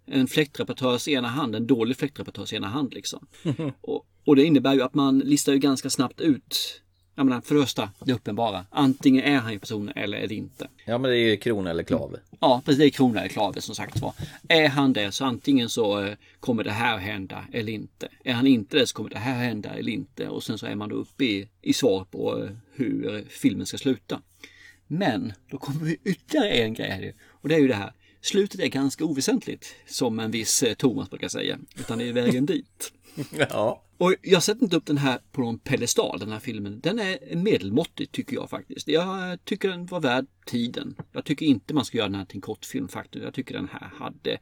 en fläktreparatörs ena hand, en dålig fläktreparatörs ena hand liksom. och, och det innebär ju att man listar ju ganska snabbt ut jag menar, för det första, det uppenbara. Antingen är han ju personen eller är det inte. Ja, men det är ju krona eller klave. Ja, precis. Det är krona eller klave som sagt var. Är han det så antingen så eh, kommer det här hända eller inte. Är han inte det så kommer det här hända eller inte. Och sen så är man då uppe i, i svar på eh, hur filmen ska sluta. Men då kommer vi ytterligare en grej här. Och det är ju det här. Slutet är ganska oväsentligt, som en viss eh, Thomas brukar säga. Utan det är vägen [LAUGHS] dit. Ja. Och jag sätter inte upp den här på någon pedestal, den här filmen. Den är medelmåttig tycker jag faktiskt. Jag tycker den var värd tiden. Jag tycker inte man ska göra den här till en kortfilm faktiskt. Jag tycker den här hade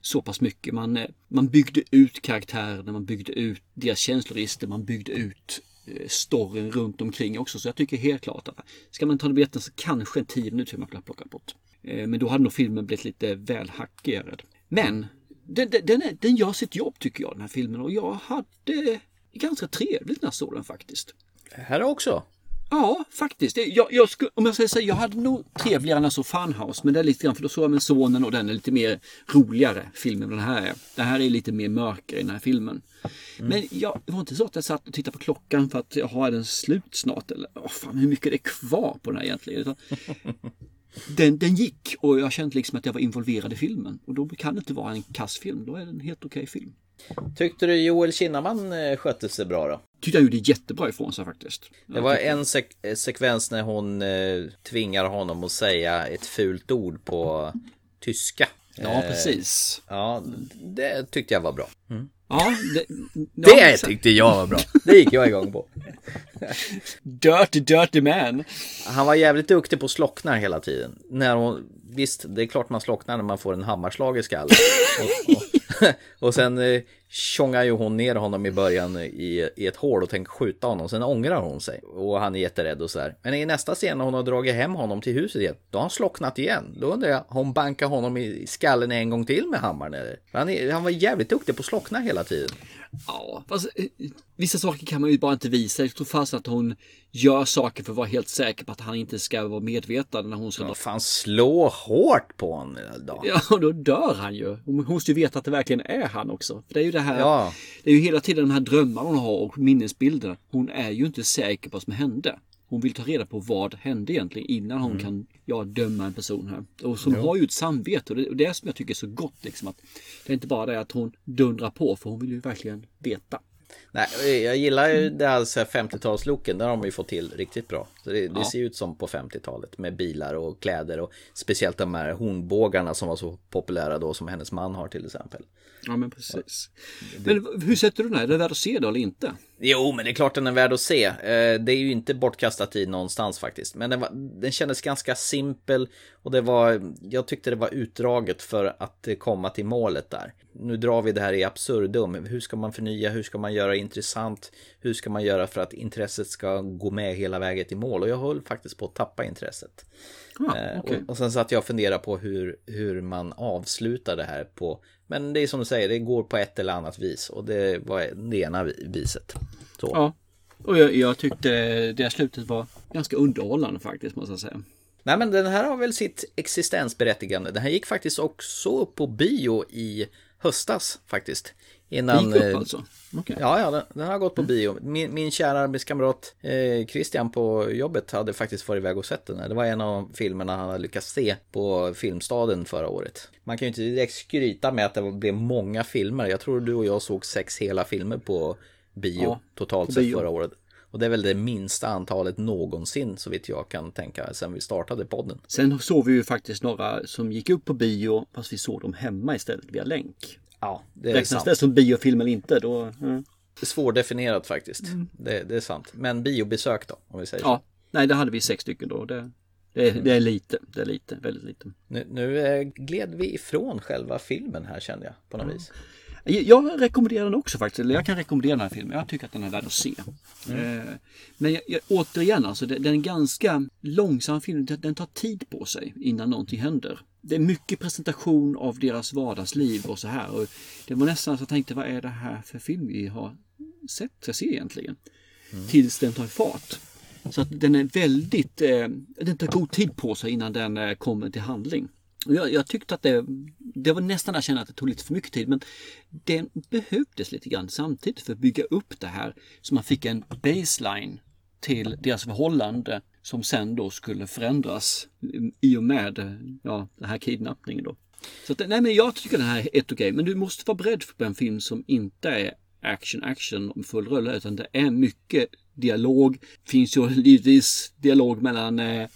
så pass mycket. Man, eh, man byggde ut karaktärerna, man byggde ut deras känsloregister, man byggde ut eh, storyn runt omkring också. Så jag tycker helt klart att ska man ta det biljetten så kanske en tio minuter man kan plocka bort. Eh, men då hade nog filmen blivit lite väl hackigare. Men den, den, är, den gör sitt jobb tycker jag den här filmen och jag hade ganska trevligt när jag såg den faktiskt. Här också? Ja, faktiskt. Jag, jag skulle, om jag säger så, jag hade nog trevligare när jag såg Funhouse, men det är lite grann för då såg jag med sonen och den är lite mer roligare filmen den här är. Den här är lite mer mörkare i den här filmen. Mm. Men jag, det var inte så att jag satt och tittade på klockan för att jag har den slut snart eller oh, fan, hur mycket är det kvar på den här egentligen? Utan, den, den gick och jag kände liksom att jag var involverad i filmen. Och då kan det inte vara en kassfilm, då är det en helt okej film. Tyckte du Joel Kinnaman eh, skötte sig bra då? Tyckte jag gjorde jättebra ifrån sig faktiskt. Det var en sek eh, sekvens när hon eh, tvingar honom att säga ett fult ord på tyska. Ja, eh, precis. Ja, det tyckte jag var bra. Mm. Ja, det, det tyckte jag var bra. Det gick jag igång på. [LAUGHS] dirty, dirty man. Han var jävligt duktig på att slockna hela tiden. När hon, visst, det är klart man slocknar när man får en hammarslag i skallen. [LAUGHS] Och, och, [LAUGHS] och sen eh, tjongar ju hon ner honom i början eh, i, i ett hål och tänker skjuta honom. Sen ångrar hon sig och han är jätterädd och så här. Men i nästa scen när hon har dragit hem honom till huset igen, då har han slocknat igen. Då undrar jag, har hon bankat honom i skallen en gång till med hammaren eller? Han, är, han var jävligt duktig på att slockna hela tiden. Ja, fast eh, vissa saker kan man ju bara inte visa. Jag tror fast att hon gör saker för att vara helt säker på att han inte ska vara medveten när hon ska... Ja, fan slå hårt på honom då. Ja, [LAUGHS] då dör han ju. Hon måste ju veta att det verkligen är han också. För det är ju det här, ja. det är ju hela tiden de här drömmarna hon har och minnesbilderna. Hon är ju inte säker på vad som hände. Hon vill ta reda på vad hände egentligen innan hon mm. kan ja, döma en person här. Och som jo. har ju ett samvete och det, och det är som jag tycker är så gott liksom att det är inte bara det att hon dundrar på för hon vill ju verkligen veta. Nej, jag gillar ju det här 50-talslooken. Där har de ju fått till riktigt bra. Så det, det ser ut som på 50-talet med bilar och kläder och speciellt de här hornbågarna som var så populära då som hennes man har till exempel. Ja men precis. Men hur sätter du den här? Är det värd att se då eller inte? Jo, men det är klart den är värd att se. Eh, det är ju inte bortkastad tid någonstans faktiskt. Men den, var, den kändes ganska simpel och det var, jag tyckte det var utdraget för att komma till målet där. Nu drar vi det här i absurdum. Hur ska man förnya? Hur ska man göra intressant? Hur ska man göra för att intresset ska gå med hela vägen till mål? Och jag höll faktiskt på att tappa intresset. Ah, okay. och, och sen satt jag och funderade på hur, hur man avslutar det här på men det är som du säger, det går på ett eller annat vis och det var det ena viset. Så. Ja, och jag, jag tyckte det slutet var ganska underhållande faktiskt måste jag säga. Nej men den här har väl sitt existensberättigande. Den här gick faktiskt också upp på bio i höstas faktiskt. Innan, gick upp eh, alltså? Okay. Ja, ja den, den, har gått på bio. Min, min kära arbetskamrat eh, Christian på jobbet hade faktiskt varit iväg och sett den här. Det var en av filmerna han hade lyckats se på Filmstaden förra året. Man kan ju inte direkt skryta med att det blev många filmer. Jag tror du och jag såg sex hela filmer på bio ja, totalt sett förra året. Och det är väl det minsta antalet någonsin så vitt jag kan tänka sen vi startade podden. Sen såg vi ju faktiskt några som gick upp på bio fast vi såg dem hemma istället via länk. Ja, det är Räknas sant. det som biofilm eller inte då? Mm. Svårdefinierat faktiskt. Mm. Det, det, är sant. Men biobesök då, om vi säger ja. så. Nej, det hade vi sex stycken då. Det, det, det är lite, det är lite, väldigt lite. Nu, nu eh, gled vi ifrån själva filmen här kände jag på något mm. vis. Jag rekommenderar den också faktiskt. Eller jag kan rekommendera den här filmen. Jag tycker att den är värd att se. Mm. Eh, men jag, jag, återigen alltså, den är en ganska långsam film. Den tar tid på sig innan någonting händer. Det är mycket presentation av deras vardagsliv och så här. Och det var nästan så jag tänkte, vad är det här för film vi har sett, ska se egentligen? Mm. Tills den tar fart. Så att den är väldigt, eh, den tar god tid på sig innan den eh, kommer till handling. Jag, jag tyckte att det, det var nästan att jag kände att det tog lite för mycket tid men den behövdes lite grann samtidigt för att bygga upp det här så man fick en baseline till deras förhållande som sen då skulle förändras i och med ja, den här kidnappningen då. Så att, nej men jag tycker den här är helt okej men du måste vara beredd på en film som inte är action action om full rulle utan det är mycket dialog. Finns ju givetvis dialog mellan eh,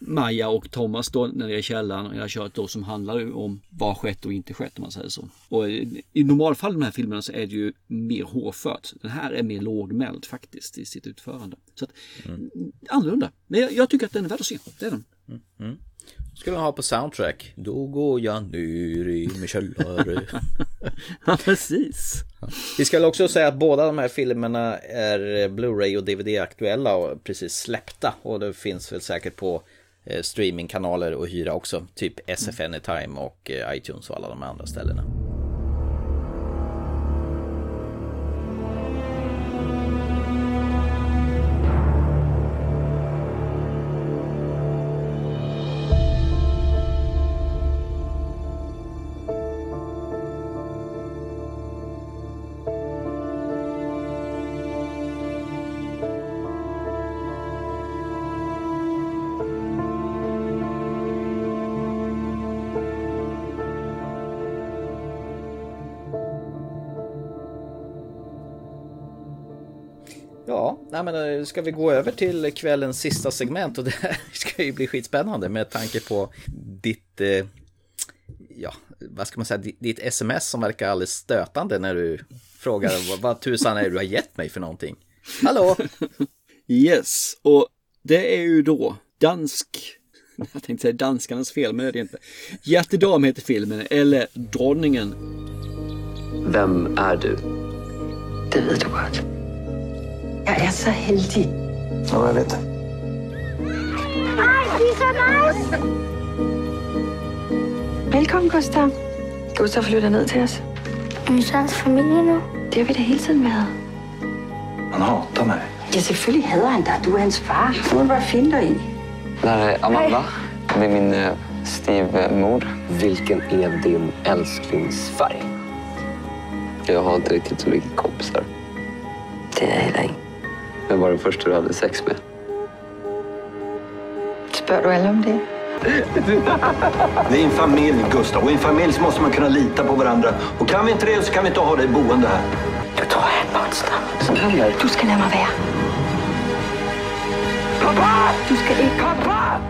Maja och Thomas då när det är källaren jag har kört då som handlar om vad skett och inte skett om man säger så. Och i, i normalfall i de här filmerna så är det ju mer hårfört. Den här är mer lågmäld faktiskt i sitt utförande. Så att, mm. annorlunda. Men jag, jag, tycker att den är värd att se. Det är den. Mm. Skulle han ha på soundtrack. Då går jag ner i min källare. [LAUGHS] ja, precis. Vi ska också säga att båda de här filmerna är Blu-ray och DVD-aktuella och precis släppta. Och det finns väl säkert på eh, streamingkanaler att hyra också. Typ SF Anytime och eh, iTunes och alla de andra ställena. Eh, ska vi gå över till kvällens sista segment och det här [LAUGHS] ska ju bli skitspännande med tanke på ditt, eh, ja, vad ska man säga, ditt sms som verkar alldeles stötande när du frågar vad, vad tusan är det du har gett mig för någonting. Hallå! Yes, och det är ju då dansk [LAUGHS] jag tänkte säga danskarnas fel, men det är det inte. Hjärtedam heter filmen, eller Dronningen. Vem är du? Det vet Jag är så heldig. Ja, jag vet det. Ej, det är så nice! Velkommen, Gustav. Gustav flytter ned till oss. Är ni så hans familj nu? Det har vi da hele tiden været. Han hatar mig. Ja, selvfølgelig hader han dig. Du är hans far. Du må bare finde dig i. Det är Amanda. Det är min eh, styvmor. Vilken är din älsklingsfärg? Jag har inte riktigt så mycket kompisar. Det är jag heller inte. Vem var den första du hade sex med? Spör du alla om det? Vi är en familj, Gustav. Och i en familj så måste man kunna lita på varandra. Och kan vi inte det så kan vi inte ha dig boende här. Du ett monster. Som händer? Du ska lämna vara. Pappa! Du ska inte... Pappa!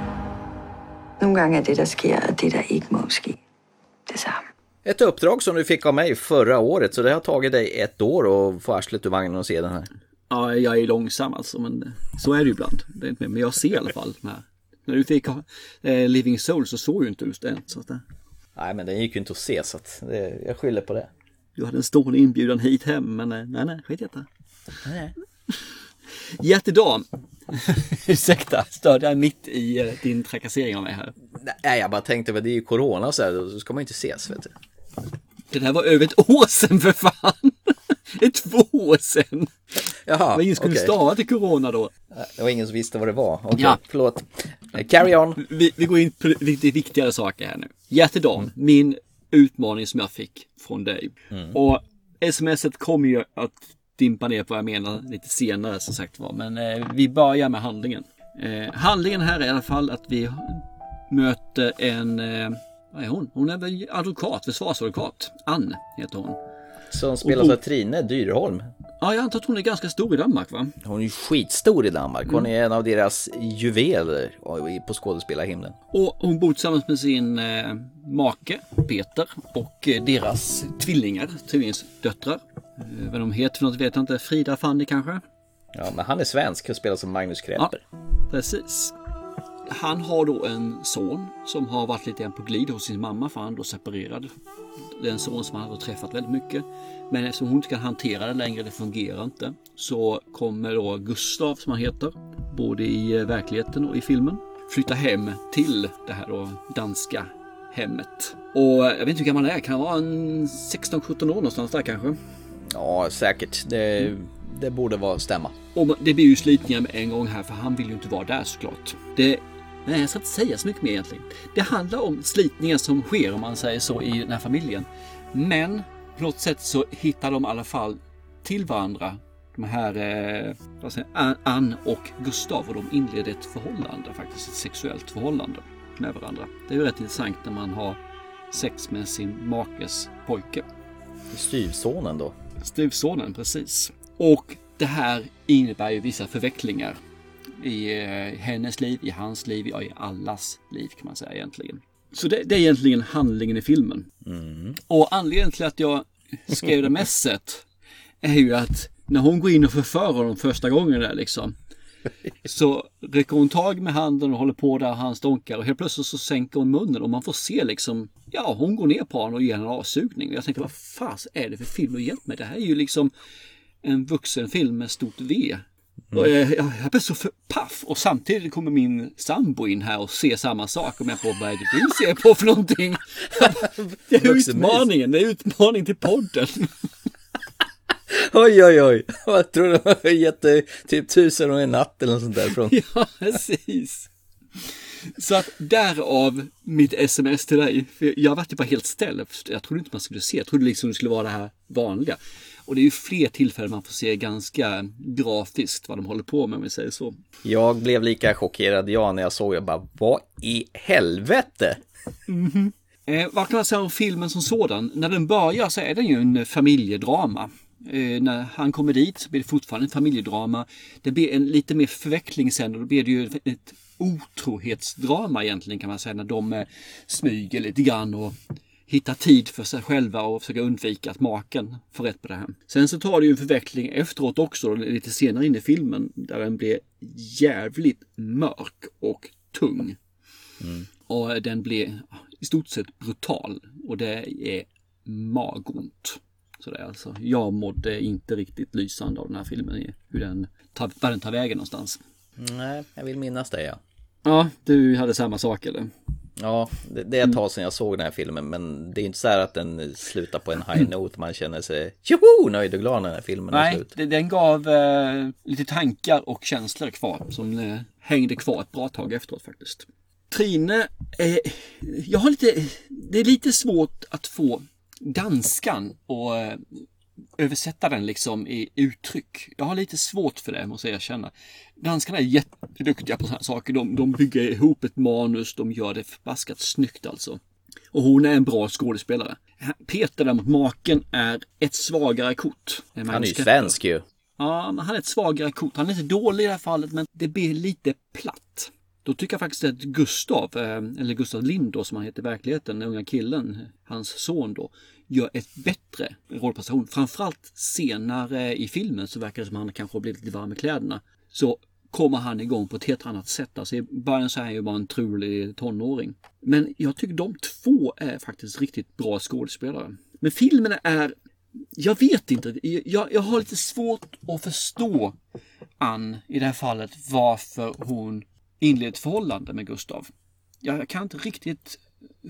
Någon gång är det där sker och det där inte må ske. Detsamma. Ett uppdrag som du fick av mig förra året, så det har tagit dig ett år att få arslet ur vagnen och se den här. Ja, jag är långsam alltså, men så är det ju ibland. Det är inte med. Men jag ser i alla fall den här. När du fick eh, Living Soul så såg ju inte just den. Så att, eh. Nej, men den gick ju inte att se så att det, jag skyller på det. Du hade en stor inbjudan hit hem, men eh, nej, nej, skit i det. Nej. [LAUGHS] Jättedam. [LAUGHS] Ursäkta, störde jag mitt i eh, din trakassering av mig här? Nej, jag bara tänkte, det är ju corona och så här, då ska man ju inte ses, vet du. Det där var över ett år sedan för fan. Det är två år sedan. Jaha, Men ingen skulle okej. stava till corona då. Det var ingen som visste vad det var. Okej, Ja. förlåt. Eh, Carry on. Vi, vi går in på lite viktigare saker här nu. Hjärtedam, min utmaning som jag fick från dig. Mm. Och smset kommer ju att dimpa ner på vad jag menar lite senare som sagt var. Men eh, vi börjar med handlingen. Eh, handlingen här är i alla fall att vi möter en, eh, vad är hon? Hon är väl advokat, försvarsadvokat. Ann heter hon. Som spelas Och- av Trine Dyrholm. Ja, jag antar att hon är ganska stor i Danmark va? Hon är ju skitstor i Danmark. Hon Mm. är en av deras juveler på skådespelarhimlen. Och hon bor tillsammans med sin eh, make Peter och eh, deras tvillingar, tvillingsdöttrar. Eh, vad de heter för något vet jag inte. Frida, Fanny kanske? Ja, men han är svensk och spelar som Magnus Kräper. Precis. Han har då en son som har varit lite grann på glid hos sin mamma för han då separerad. Är en son som han har träffat väldigt mycket. Men eftersom hon inte kan hantera det längre, det fungerar inte, så kommer då Gustav som han heter, både i eh, verkligheten och i filmen, flytta hem till det här då danska hemmet. Och jag vet inte hur gammal han är, kan han vara en 16-17 år någonstans där kanske? Ja, säkert. Det, det borde vara stämma. Och det blir ju slitningar med en gång här för han vill ju inte vara där såklart. Det Nej, jag ska inte säga så mycket mer egentligen. Det handlar om slitningen som sker, om man säger så, i den här familjen. Men på något sätt så hittar de i alla fall till varandra. De här, eh, vad säger, Ann och Gustav och de inleder ett förhållande, faktiskt ett sexuellt förhållande med varandra. Det är ju rätt intressant när man har sex med sin makes pojke. Styvsonen då? Styvsonen, precis. Och det här innebär ju vissa förvecklingar i eh, hennes liv, i hans liv, ja, i allas liv kan man säga egentligen. Så det, det är egentligen handlingen i filmen. Mm. Och anledningen till att jag skrev det messet är ju att när hon går in och förför honom första gången där liksom. Så räcker hon tag med handen och håller på där han stånkar och helt plötsligt så sänker hon munnen och man får se liksom, ja hon går ner på honom och ger en avsugning. Och jag tänker vad fas är det för film du hjälpt mig? Det här är ju liksom en vuxenfilm med stort V. Mm. Och jag, jag, jag blev så för paff och samtidigt kommer min sambo in här och ser samma sak och jag på vad är det du ser på för någonting? [LAUGHS] Det är utmaningen, det är utmaning till podden. [LAUGHS] Oj, oj, oj. Jag tror de har gett dig typ tusen och en natt eller något sånt där. Från... [LAUGHS] Ja, precis. Så att därav mitt sms till dig. För jag var bara helt ställd. Jag trodde inte man skulle se. Jag trodde liksom det skulle vara det här vanliga. Och det är ju fler tillfällen man får se ganska grafiskt vad de håller på med om vi säger så. Jag blev lika chockerad jag när jag såg det. Bara, vad i helvete? Mm -hmm. eh, vad kan man säga om filmen som sådan? När den börjar så är den ju en familjedrama. Eh, när han kommer dit så blir det fortfarande en familjedrama. Det blir en lite mer förveckling sen och då blir det ju ett otrohetsdrama egentligen kan man säga när de eh, smyger lite grann och hittar tid för sig själva och försöka undvika att maken får rätt på det här. Sen så tar det ju en förveckling efteråt också, lite senare in i filmen, där den blir jävligt mörk och tung. Mm. Och den blir i stort sett brutal och det är magont. Så det är alltså, jag mådde inte riktigt lysande av den här filmen, hur den tar, var den tar vägen någonstans. Nej, jag vill minnas det ja. Ja, du hade samma sak eller? Ja, det, det är ett tag sedan jag såg den här filmen, men det är inte så här att den slutar på en high note. Man känner sig tjoho nöjd och glad när den här filmen Nej, är slut. Nej, den gav eh, lite tankar och känslor kvar som eh, hängde kvar ett bra tag efteråt faktiskt. Trine, eh, jag har lite, det är lite svårt att få danskan och eh, översätta den liksom i uttryck. Jag har lite svårt för det måste jag erkänna. Danskarna är jätteduktiga på sådana saker. De, de bygger ihop ett manus, de gör det förbaskat snyggt alltså. Och hon är en bra skådespelare. Peter däremot, maken, är ett svagare kort. Han är ju svensk ju. Ja, men han är ett svagare kort. Han är inte dålig i det här fallet, men det blir lite platt. Då tycker jag faktiskt att Gustav, eller Gustav Lind då, som han heter i verkligheten, den unga killen, hans son då, gör ett bättre rollprestation. Framförallt senare i filmen så verkar det som att han kanske har blivit lite varm i kläderna. Så kommer han igång på ett helt annat sätt. Alltså i början så är han ju bara en trulig tonåring. Men jag tycker de två är faktiskt riktigt bra skådespelare. Men filmen är jag vet inte. Jag, jag har lite svårt att förstå Ann i det här fallet varför hon inleder ett förhållande med Gustav. Jag kan inte riktigt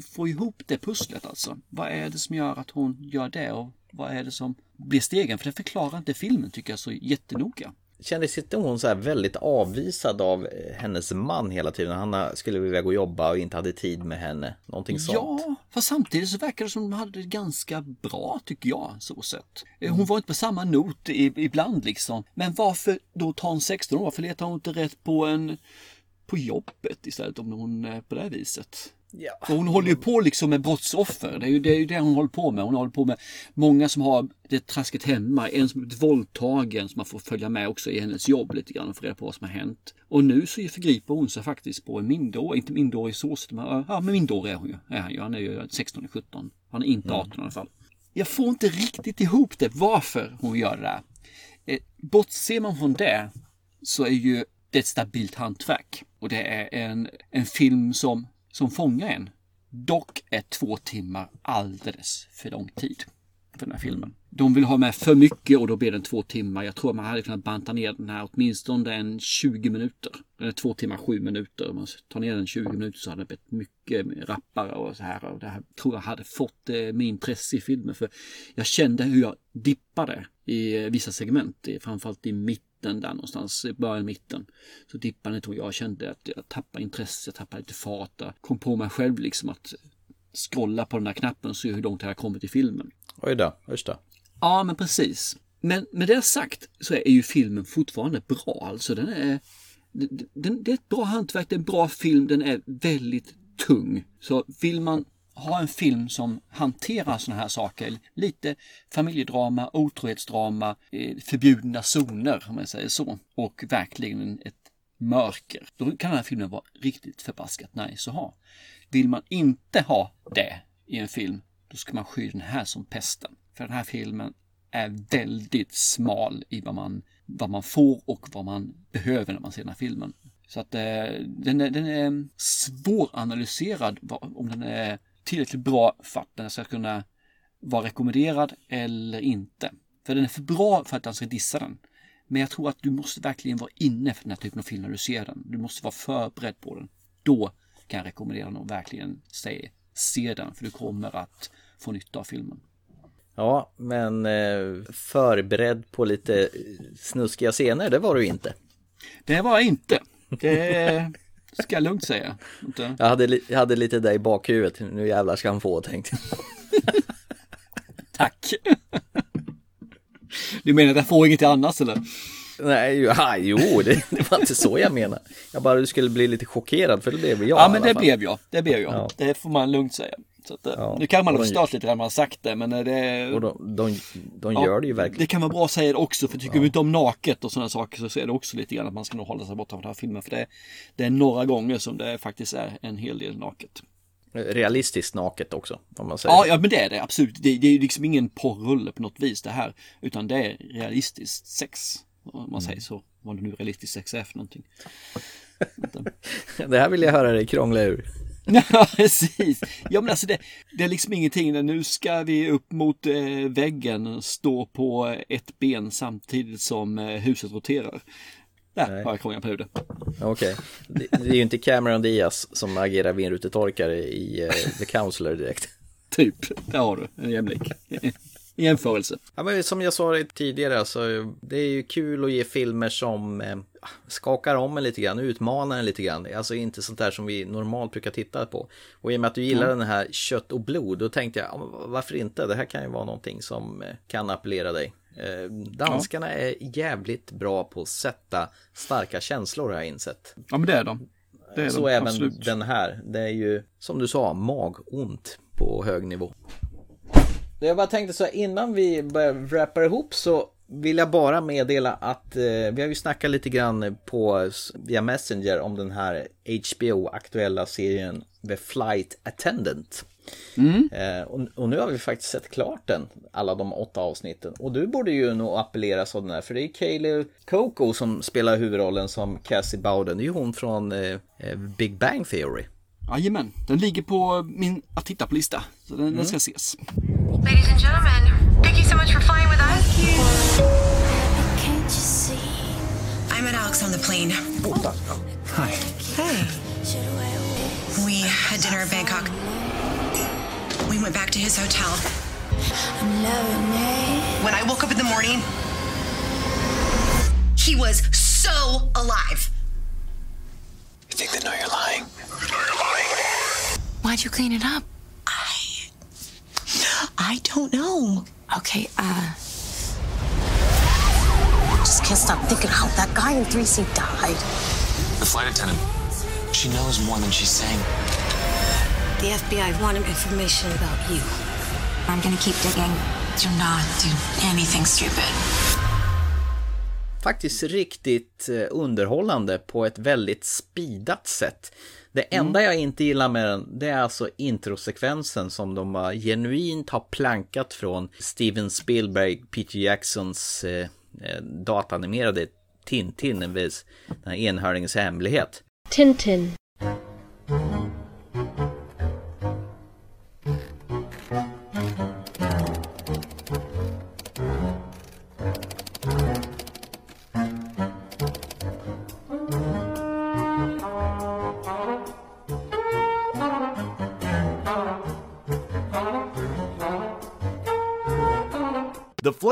få ihop det pusslet alltså. Vad är det som gör att hon gör det och vad är det som blir stegen? För det förklarar inte filmen tycker jag så jättenoga. Kändes inte hon så här väldigt avvisad av eh, hennes man hela tiden? Han skulle vilja gå och jobba och inte hade tid med henne. Någonting sånt. Ja, fast samtidigt så verkar det som de hade det ganska bra tycker jag. Så sett. Eh, hon var inte på samma not ibland liksom. Men varför då ta en 16 år? Varför letar hon inte rätt på en på jobbet istället om hon är på det här viset? Ja. Hon håller ju på liksom med brottsoffer. Det är, ju, det är ju det hon håller på med. Hon håller på med många som har det trasket hemma. En som blivit våldtagen som man får följa med också i hennes jobb lite grann och få reda på vad som har hänt. Och nu så förgriper hon sig faktiskt på en minderårig, inte minderårig så men, ja men minderårig är hon ju. Är han, ju. han är ju 16-17. Han är inte 18 mm. i alla fall. Jag får inte riktigt ihop det varför hon gör det där. Eh, bortser man från det så är ju det ett stabilt hantverk. Och det är en, en film som som fångar en. Dock är två timmar alldeles för lång tid för den här filmen. De vill ha med för mycket och då blir den två timmar. Jag tror man hade kunnat banta ner den här åtminstone en 20 minuter. Eller två timmar, sju minuter. Om man tar ner den 20 minuter så hade det blivit mycket rappare och så här. Och det här tror jag hade fått eh, min intresse i filmen. För jag kände hur jag dippade i eh, vissa segment. Eh, framförallt i mitt mitten där någonstans, i början mitten. Så dippade den och jag kände att jag tappade intresse, jag tappade lite fart. Jag kom på mig själv liksom att scrolla på den här knappen och se hur långt jag kommit i filmen. Oj då, just det. Ja, men precis. Men med det sagt så är ju filmen fortfarande bra. Alltså den är... Den, det är ett bra hantverk, det är en bra film, den är väldigt tung. Så vill man ha en film som hanterar sådana här saker, lite familjedrama, otrohetsdrama, eh, förbjudna zoner om man säger så, och verkligen ett mörker. Då kan den här filmen vara riktigt förbaskat nice att ha. Vill man inte ha det i en film, då ska man sky den här som pesten. För den här filmen är väldigt smal i vad man, vad man får och vad man behöver när man ser den här filmen. Så att eh, den, är, den är svåranalyserad om den är tillräckligt bra för att den ska kunna vara rekommenderad eller inte. För den är för bra för att den ska dissa den. Men jag tror att du måste verkligen vara inne för den här typen av film när du ser den. Du måste vara förberedd på den. Då kan jag rekommendera den och verkligen säga se den för du kommer att få nytta av filmen. Ja, men eh, förberedd på lite snuskiga scener, det var du inte. Det var jag inte. Det ska jag lugnt säga. Inte. Jag, hade, jag hade lite där i bakhuvudet, nu jävlar ska han få tänkte [LAUGHS] Tack. Du menar att jag får inget annat eller? Nej, ja, jo, det, det, var inte så jag menade. Jag bara du skulle bli lite chockerad för det blev jag. Ja, men det blev jag. Det blev jag. Ja. Det får man lugnt säga. Så att, ja. Nu kan man ha förstått lite när man har sagt det, men det... Och de, de, de ja, gör det ju verkligen. Det kan vara bra att säga det också, för tycker ja. vi inte om naket och sådana saker så är det också lite grann att man ska nog hålla sig borta från den här filmen. För det, det är några gånger som det faktiskt är en hel del naket. Realistiskt naket också, om man säger. Ja, ja men det är det absolut. Det, det är liksom ingen porrulle på något vis det här, utan det är realistiskt sex. Om man mm. säger så. Vad det nu realistiskt sex är för någonting. [LAUGHS] det här vill jag höra dig krångla ur. [LAUGHS] Ja, precis. Ja, men alltså det, det är liksom ingenting. Nu ska vi upp mot eh, väggen och stå på ett ben samtidigt som eh, huset roterar. Där Nej. har jag krånglat på det. Okej. Okay. Det, det, är ju inte Cameron Diaz som agerar vindrutetorkare i eh, The Counselor direkt. [LAUGHS] typ, där har du en jämlik [LAUGHS] jämförelse. Ja, men som jag sa tidigare, alltså, det är ju kul att ge filmer som skakar om en lite grann, utmanar en lite grann. Alltså inte sånt där som vi normalt brukar titta på. Och i och med att du gillar mm. den här kött och blod, då tänkte jag, varför inte? Det här kan ju vara någonting som eh, kan appellera dig. Eh, danskarna ja. är jävligt bra på att sätta starka känslor har jag insett. Ja men det är de. Det är Så de, även absolut. den här. Det är ju som du sa magont på hög nivå. Jag bara tänkte så här, innan vi börjar wrappa ihop så vill jag bara meddela att eh, vi har ju snackat lite grann på via Messenger om den här HBO-aktuella serien The Flight Attendant. Mm. Eh, och, och, nu har vi faktiskt sett klart den, alla de åtta avsnitten. Och du borde ju nog appelleras av den här, för det är Kaylee Coco som spelar huvudrollen som Cassie Bowden. Det är ju hon från eh, eh Big Bang Theory. Jajamän, den ligger på min att titta på lista. Så den, mm. den ska ses. Ladies and gentlemen, thank you so much for flying with us. Can't you see? I met Alex on the plane. Hi. Hey. We had dinner in Bangkok. We went back to his hotel. When I woke up in the morning, he was so alive. You think they know you're lying? Why'd you clean it up? I. I don't know. Okay, uh. Just can't stop thinking how that guy in 3C died. The flight attendant. She knows more than she's saying. The FBI wanted information about you. I'm gonna keep digging. Do not do anything stupid. Faktiskt riktigt eh, underhållande på ett väldigt speedat sätt. Det enda mm. jag inte gillar med den, det är alltså introsekvensen som de har genuint har plankat från Steven Spielberg, Peter Jacksons eh, eh datanimerade Tintin, den här enhörningens hemlighet. Tintin.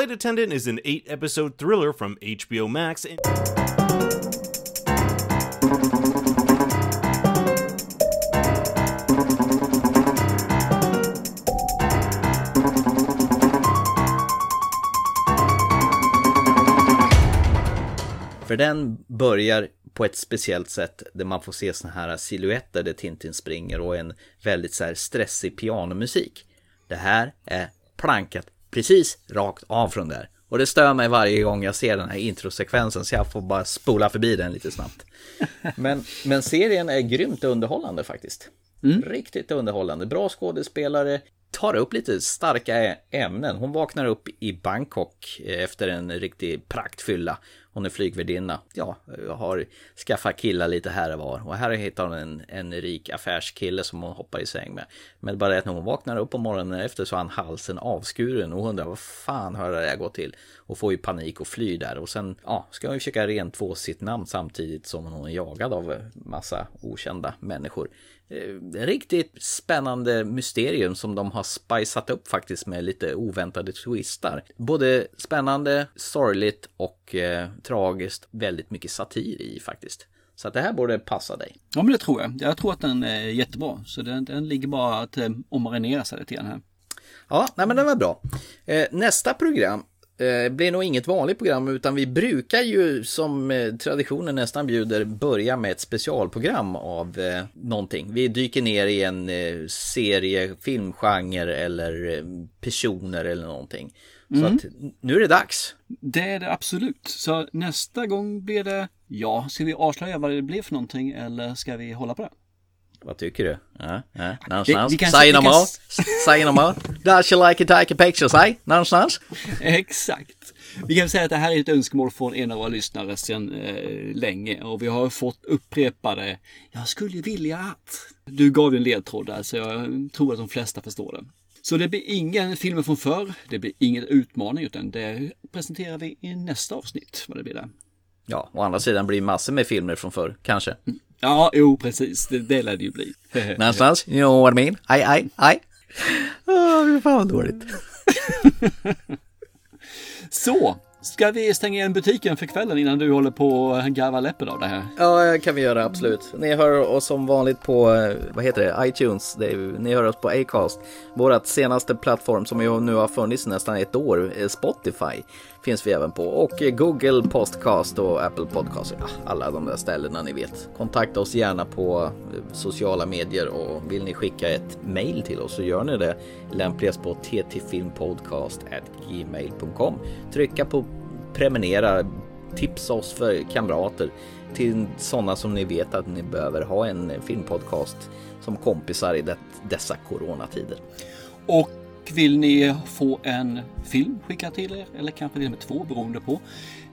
Flight Attendant is an eight episode thriller from HBO Max. and- För den börjar på ett speciellt sätt där man får se såna här silhuetter där Tintin springer och en väldigt så här stressig pianomusik. Det här är plankat precis rakt av från där. Och det stör mig varje gång jag ser den här introsekvensen så jag får bara spola förbi den lite snabbt. [LAUGHS] Men, men serien är grymt underhållande faktiskt. Riktigt underhållande. Bra skådespelare. Tar upp lite starka ämnen. Hon vaknar upp i Bangkok eh, efter en riktig praktfylla. Hon är flygvärdinna. Ja, har skaffat killar lite här och var. Och här hittar hon en, en rik affärskille som hon hoppar i säng med. Men bara det att när hon vaknar upp på morgonen efter så har han halsen avskuren och undrar vad fan har det här gått till? Och får ju panik och flyr där. Och sen ja, ska hon ju försöka rentvå sitt namn samtidigt som hon är jagad av massa okända människor. Eh, riktigt spännande mysterium som de har spiceat upp faktiskt med lite oväntade twistar. Både spännande, sorgligt och eh, tragiskt. Väldigt mycket satir i faktiskt. Så att det här borde passa dig. Ja men det tror jag. Jag tror att den är jättebra. Så den, den ligger bara att eh, ommarinera sig lite grann här. Ja, nej men det var bra. Eh, nästa program eh, blir nog inget vanligt program utan vi brukar ju som eh, traditionen nästan bjuder börja med ett specialprogram av eh, någonting. Vi dyker ner i en eh, serie, filmgenre eller eh, personer eller någonting. Så Mm. att nu är det dags. Det är det absolut. Så nästa gång blir det, ja, ska vi avslöja vad det blir för någonting eller ska vi hålla på det? Vad tycker du? Ja, ja. Någonstans? Säg något more. Säg. Does you like to take a picture? Säg någonstans. [LAUGHS] Exakt. Vi kan säga att det här är ett önskemål från en av våra lyssnare sedan eh, länge och vi har fått upprepade Jag skulle vilja att Du gav en ledtråd där så jag tror att de flesta förstår den. Så det blir ingen filmer från förr, det blir ingen utmaning utan det presenterar vi i nästa avsnitt vad det blir där. Ja, å andra sidan blir massor med filmer från förr, kanske. Ja, jo precis, det, det lär det ju bli. [LAUGHS] Någonstans, you know what I mean? Aj, aj, aj. Åh, [LAUGHS] fy fan vad dåligt. Så, ska vi stänga igen butiken för kvällen innan du håller på att garva läppen av det här? Ja, det kan vi göra absolut. Ni hör oss som vanligt på, eh, vad heter det, iTunes. Det är, ni hör oss på Acast. Vårat senaste plattform som ju nu har funnits i nästan ett år, eh, Spotify, finns vi även på. Och Google Podcast och Apple Podcast. Ja, alla de där ställena ni vet. Kontakta oss gärna på eh, sociala medier och vill ni skicka ett mail till oss så gör ni det lämpligast på ttfilmpodcast.gmail.com. Trycka på prenumerera, tipsa oss för kamrater till sådana som ni vet att ni behöver ha en filmpodcast som kompisar i det, dessa coronatider. Och vill ni få en film skickad till er, eller kanske till och med två beroende på,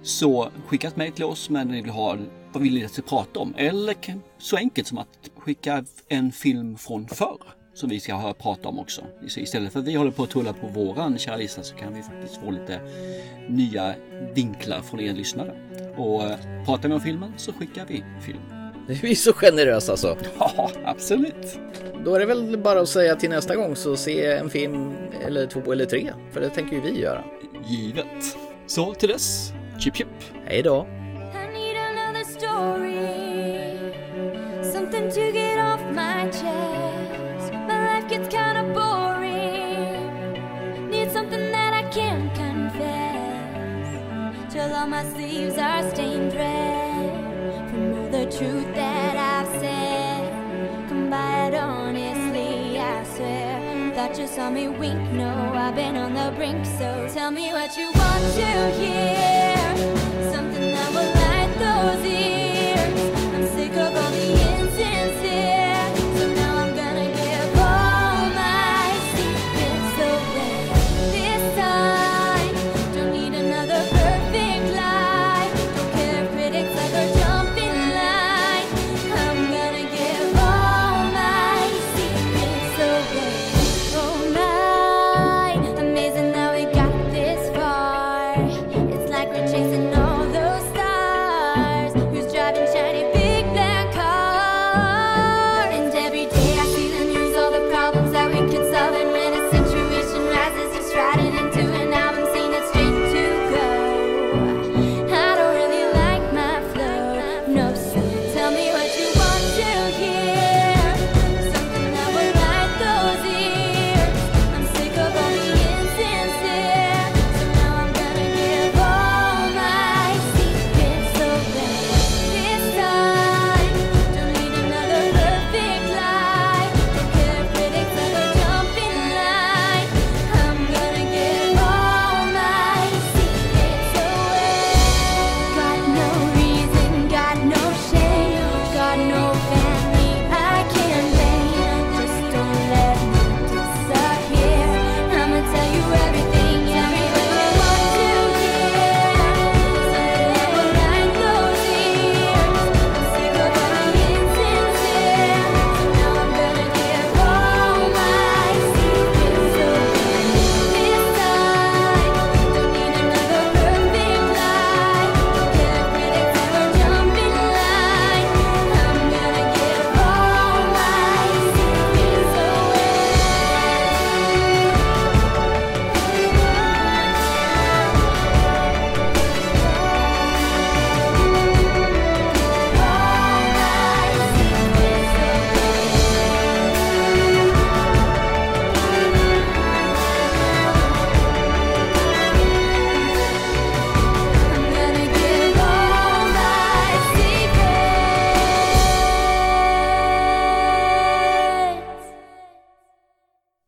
så skicka ett mejl till oss med ni vill ha, vad vill ni att vi ska prata om? Eller så enkelt som att skicka en film från förr som vi ska höra prata om också. Så istället för att vi håller på att tulla på våran kära lista så kan vi faktiskt få lite nya vinklar från er lyssnare. Och eh, pratar vi om filmen så skickar vi film. [LAUGHS] Vi är så generösa alltså. Ja, absolut. Då är det väl bara att säga till nästa gång så se en film eller två eller tre. För det tänker ju vi göra. Givet. Så till dess, chip chip. Hej då. need another story, something to get off my chest. My life gets kind of boring. Need something that I can confess. Till all my sleeves are stained truth that I've said. Come by it honestly, I swear. Thought you saw me wink, no, I've been on the brink. So tell me what you want to hear. Something that will light those ears. I'm sick of all the insincere. rising up.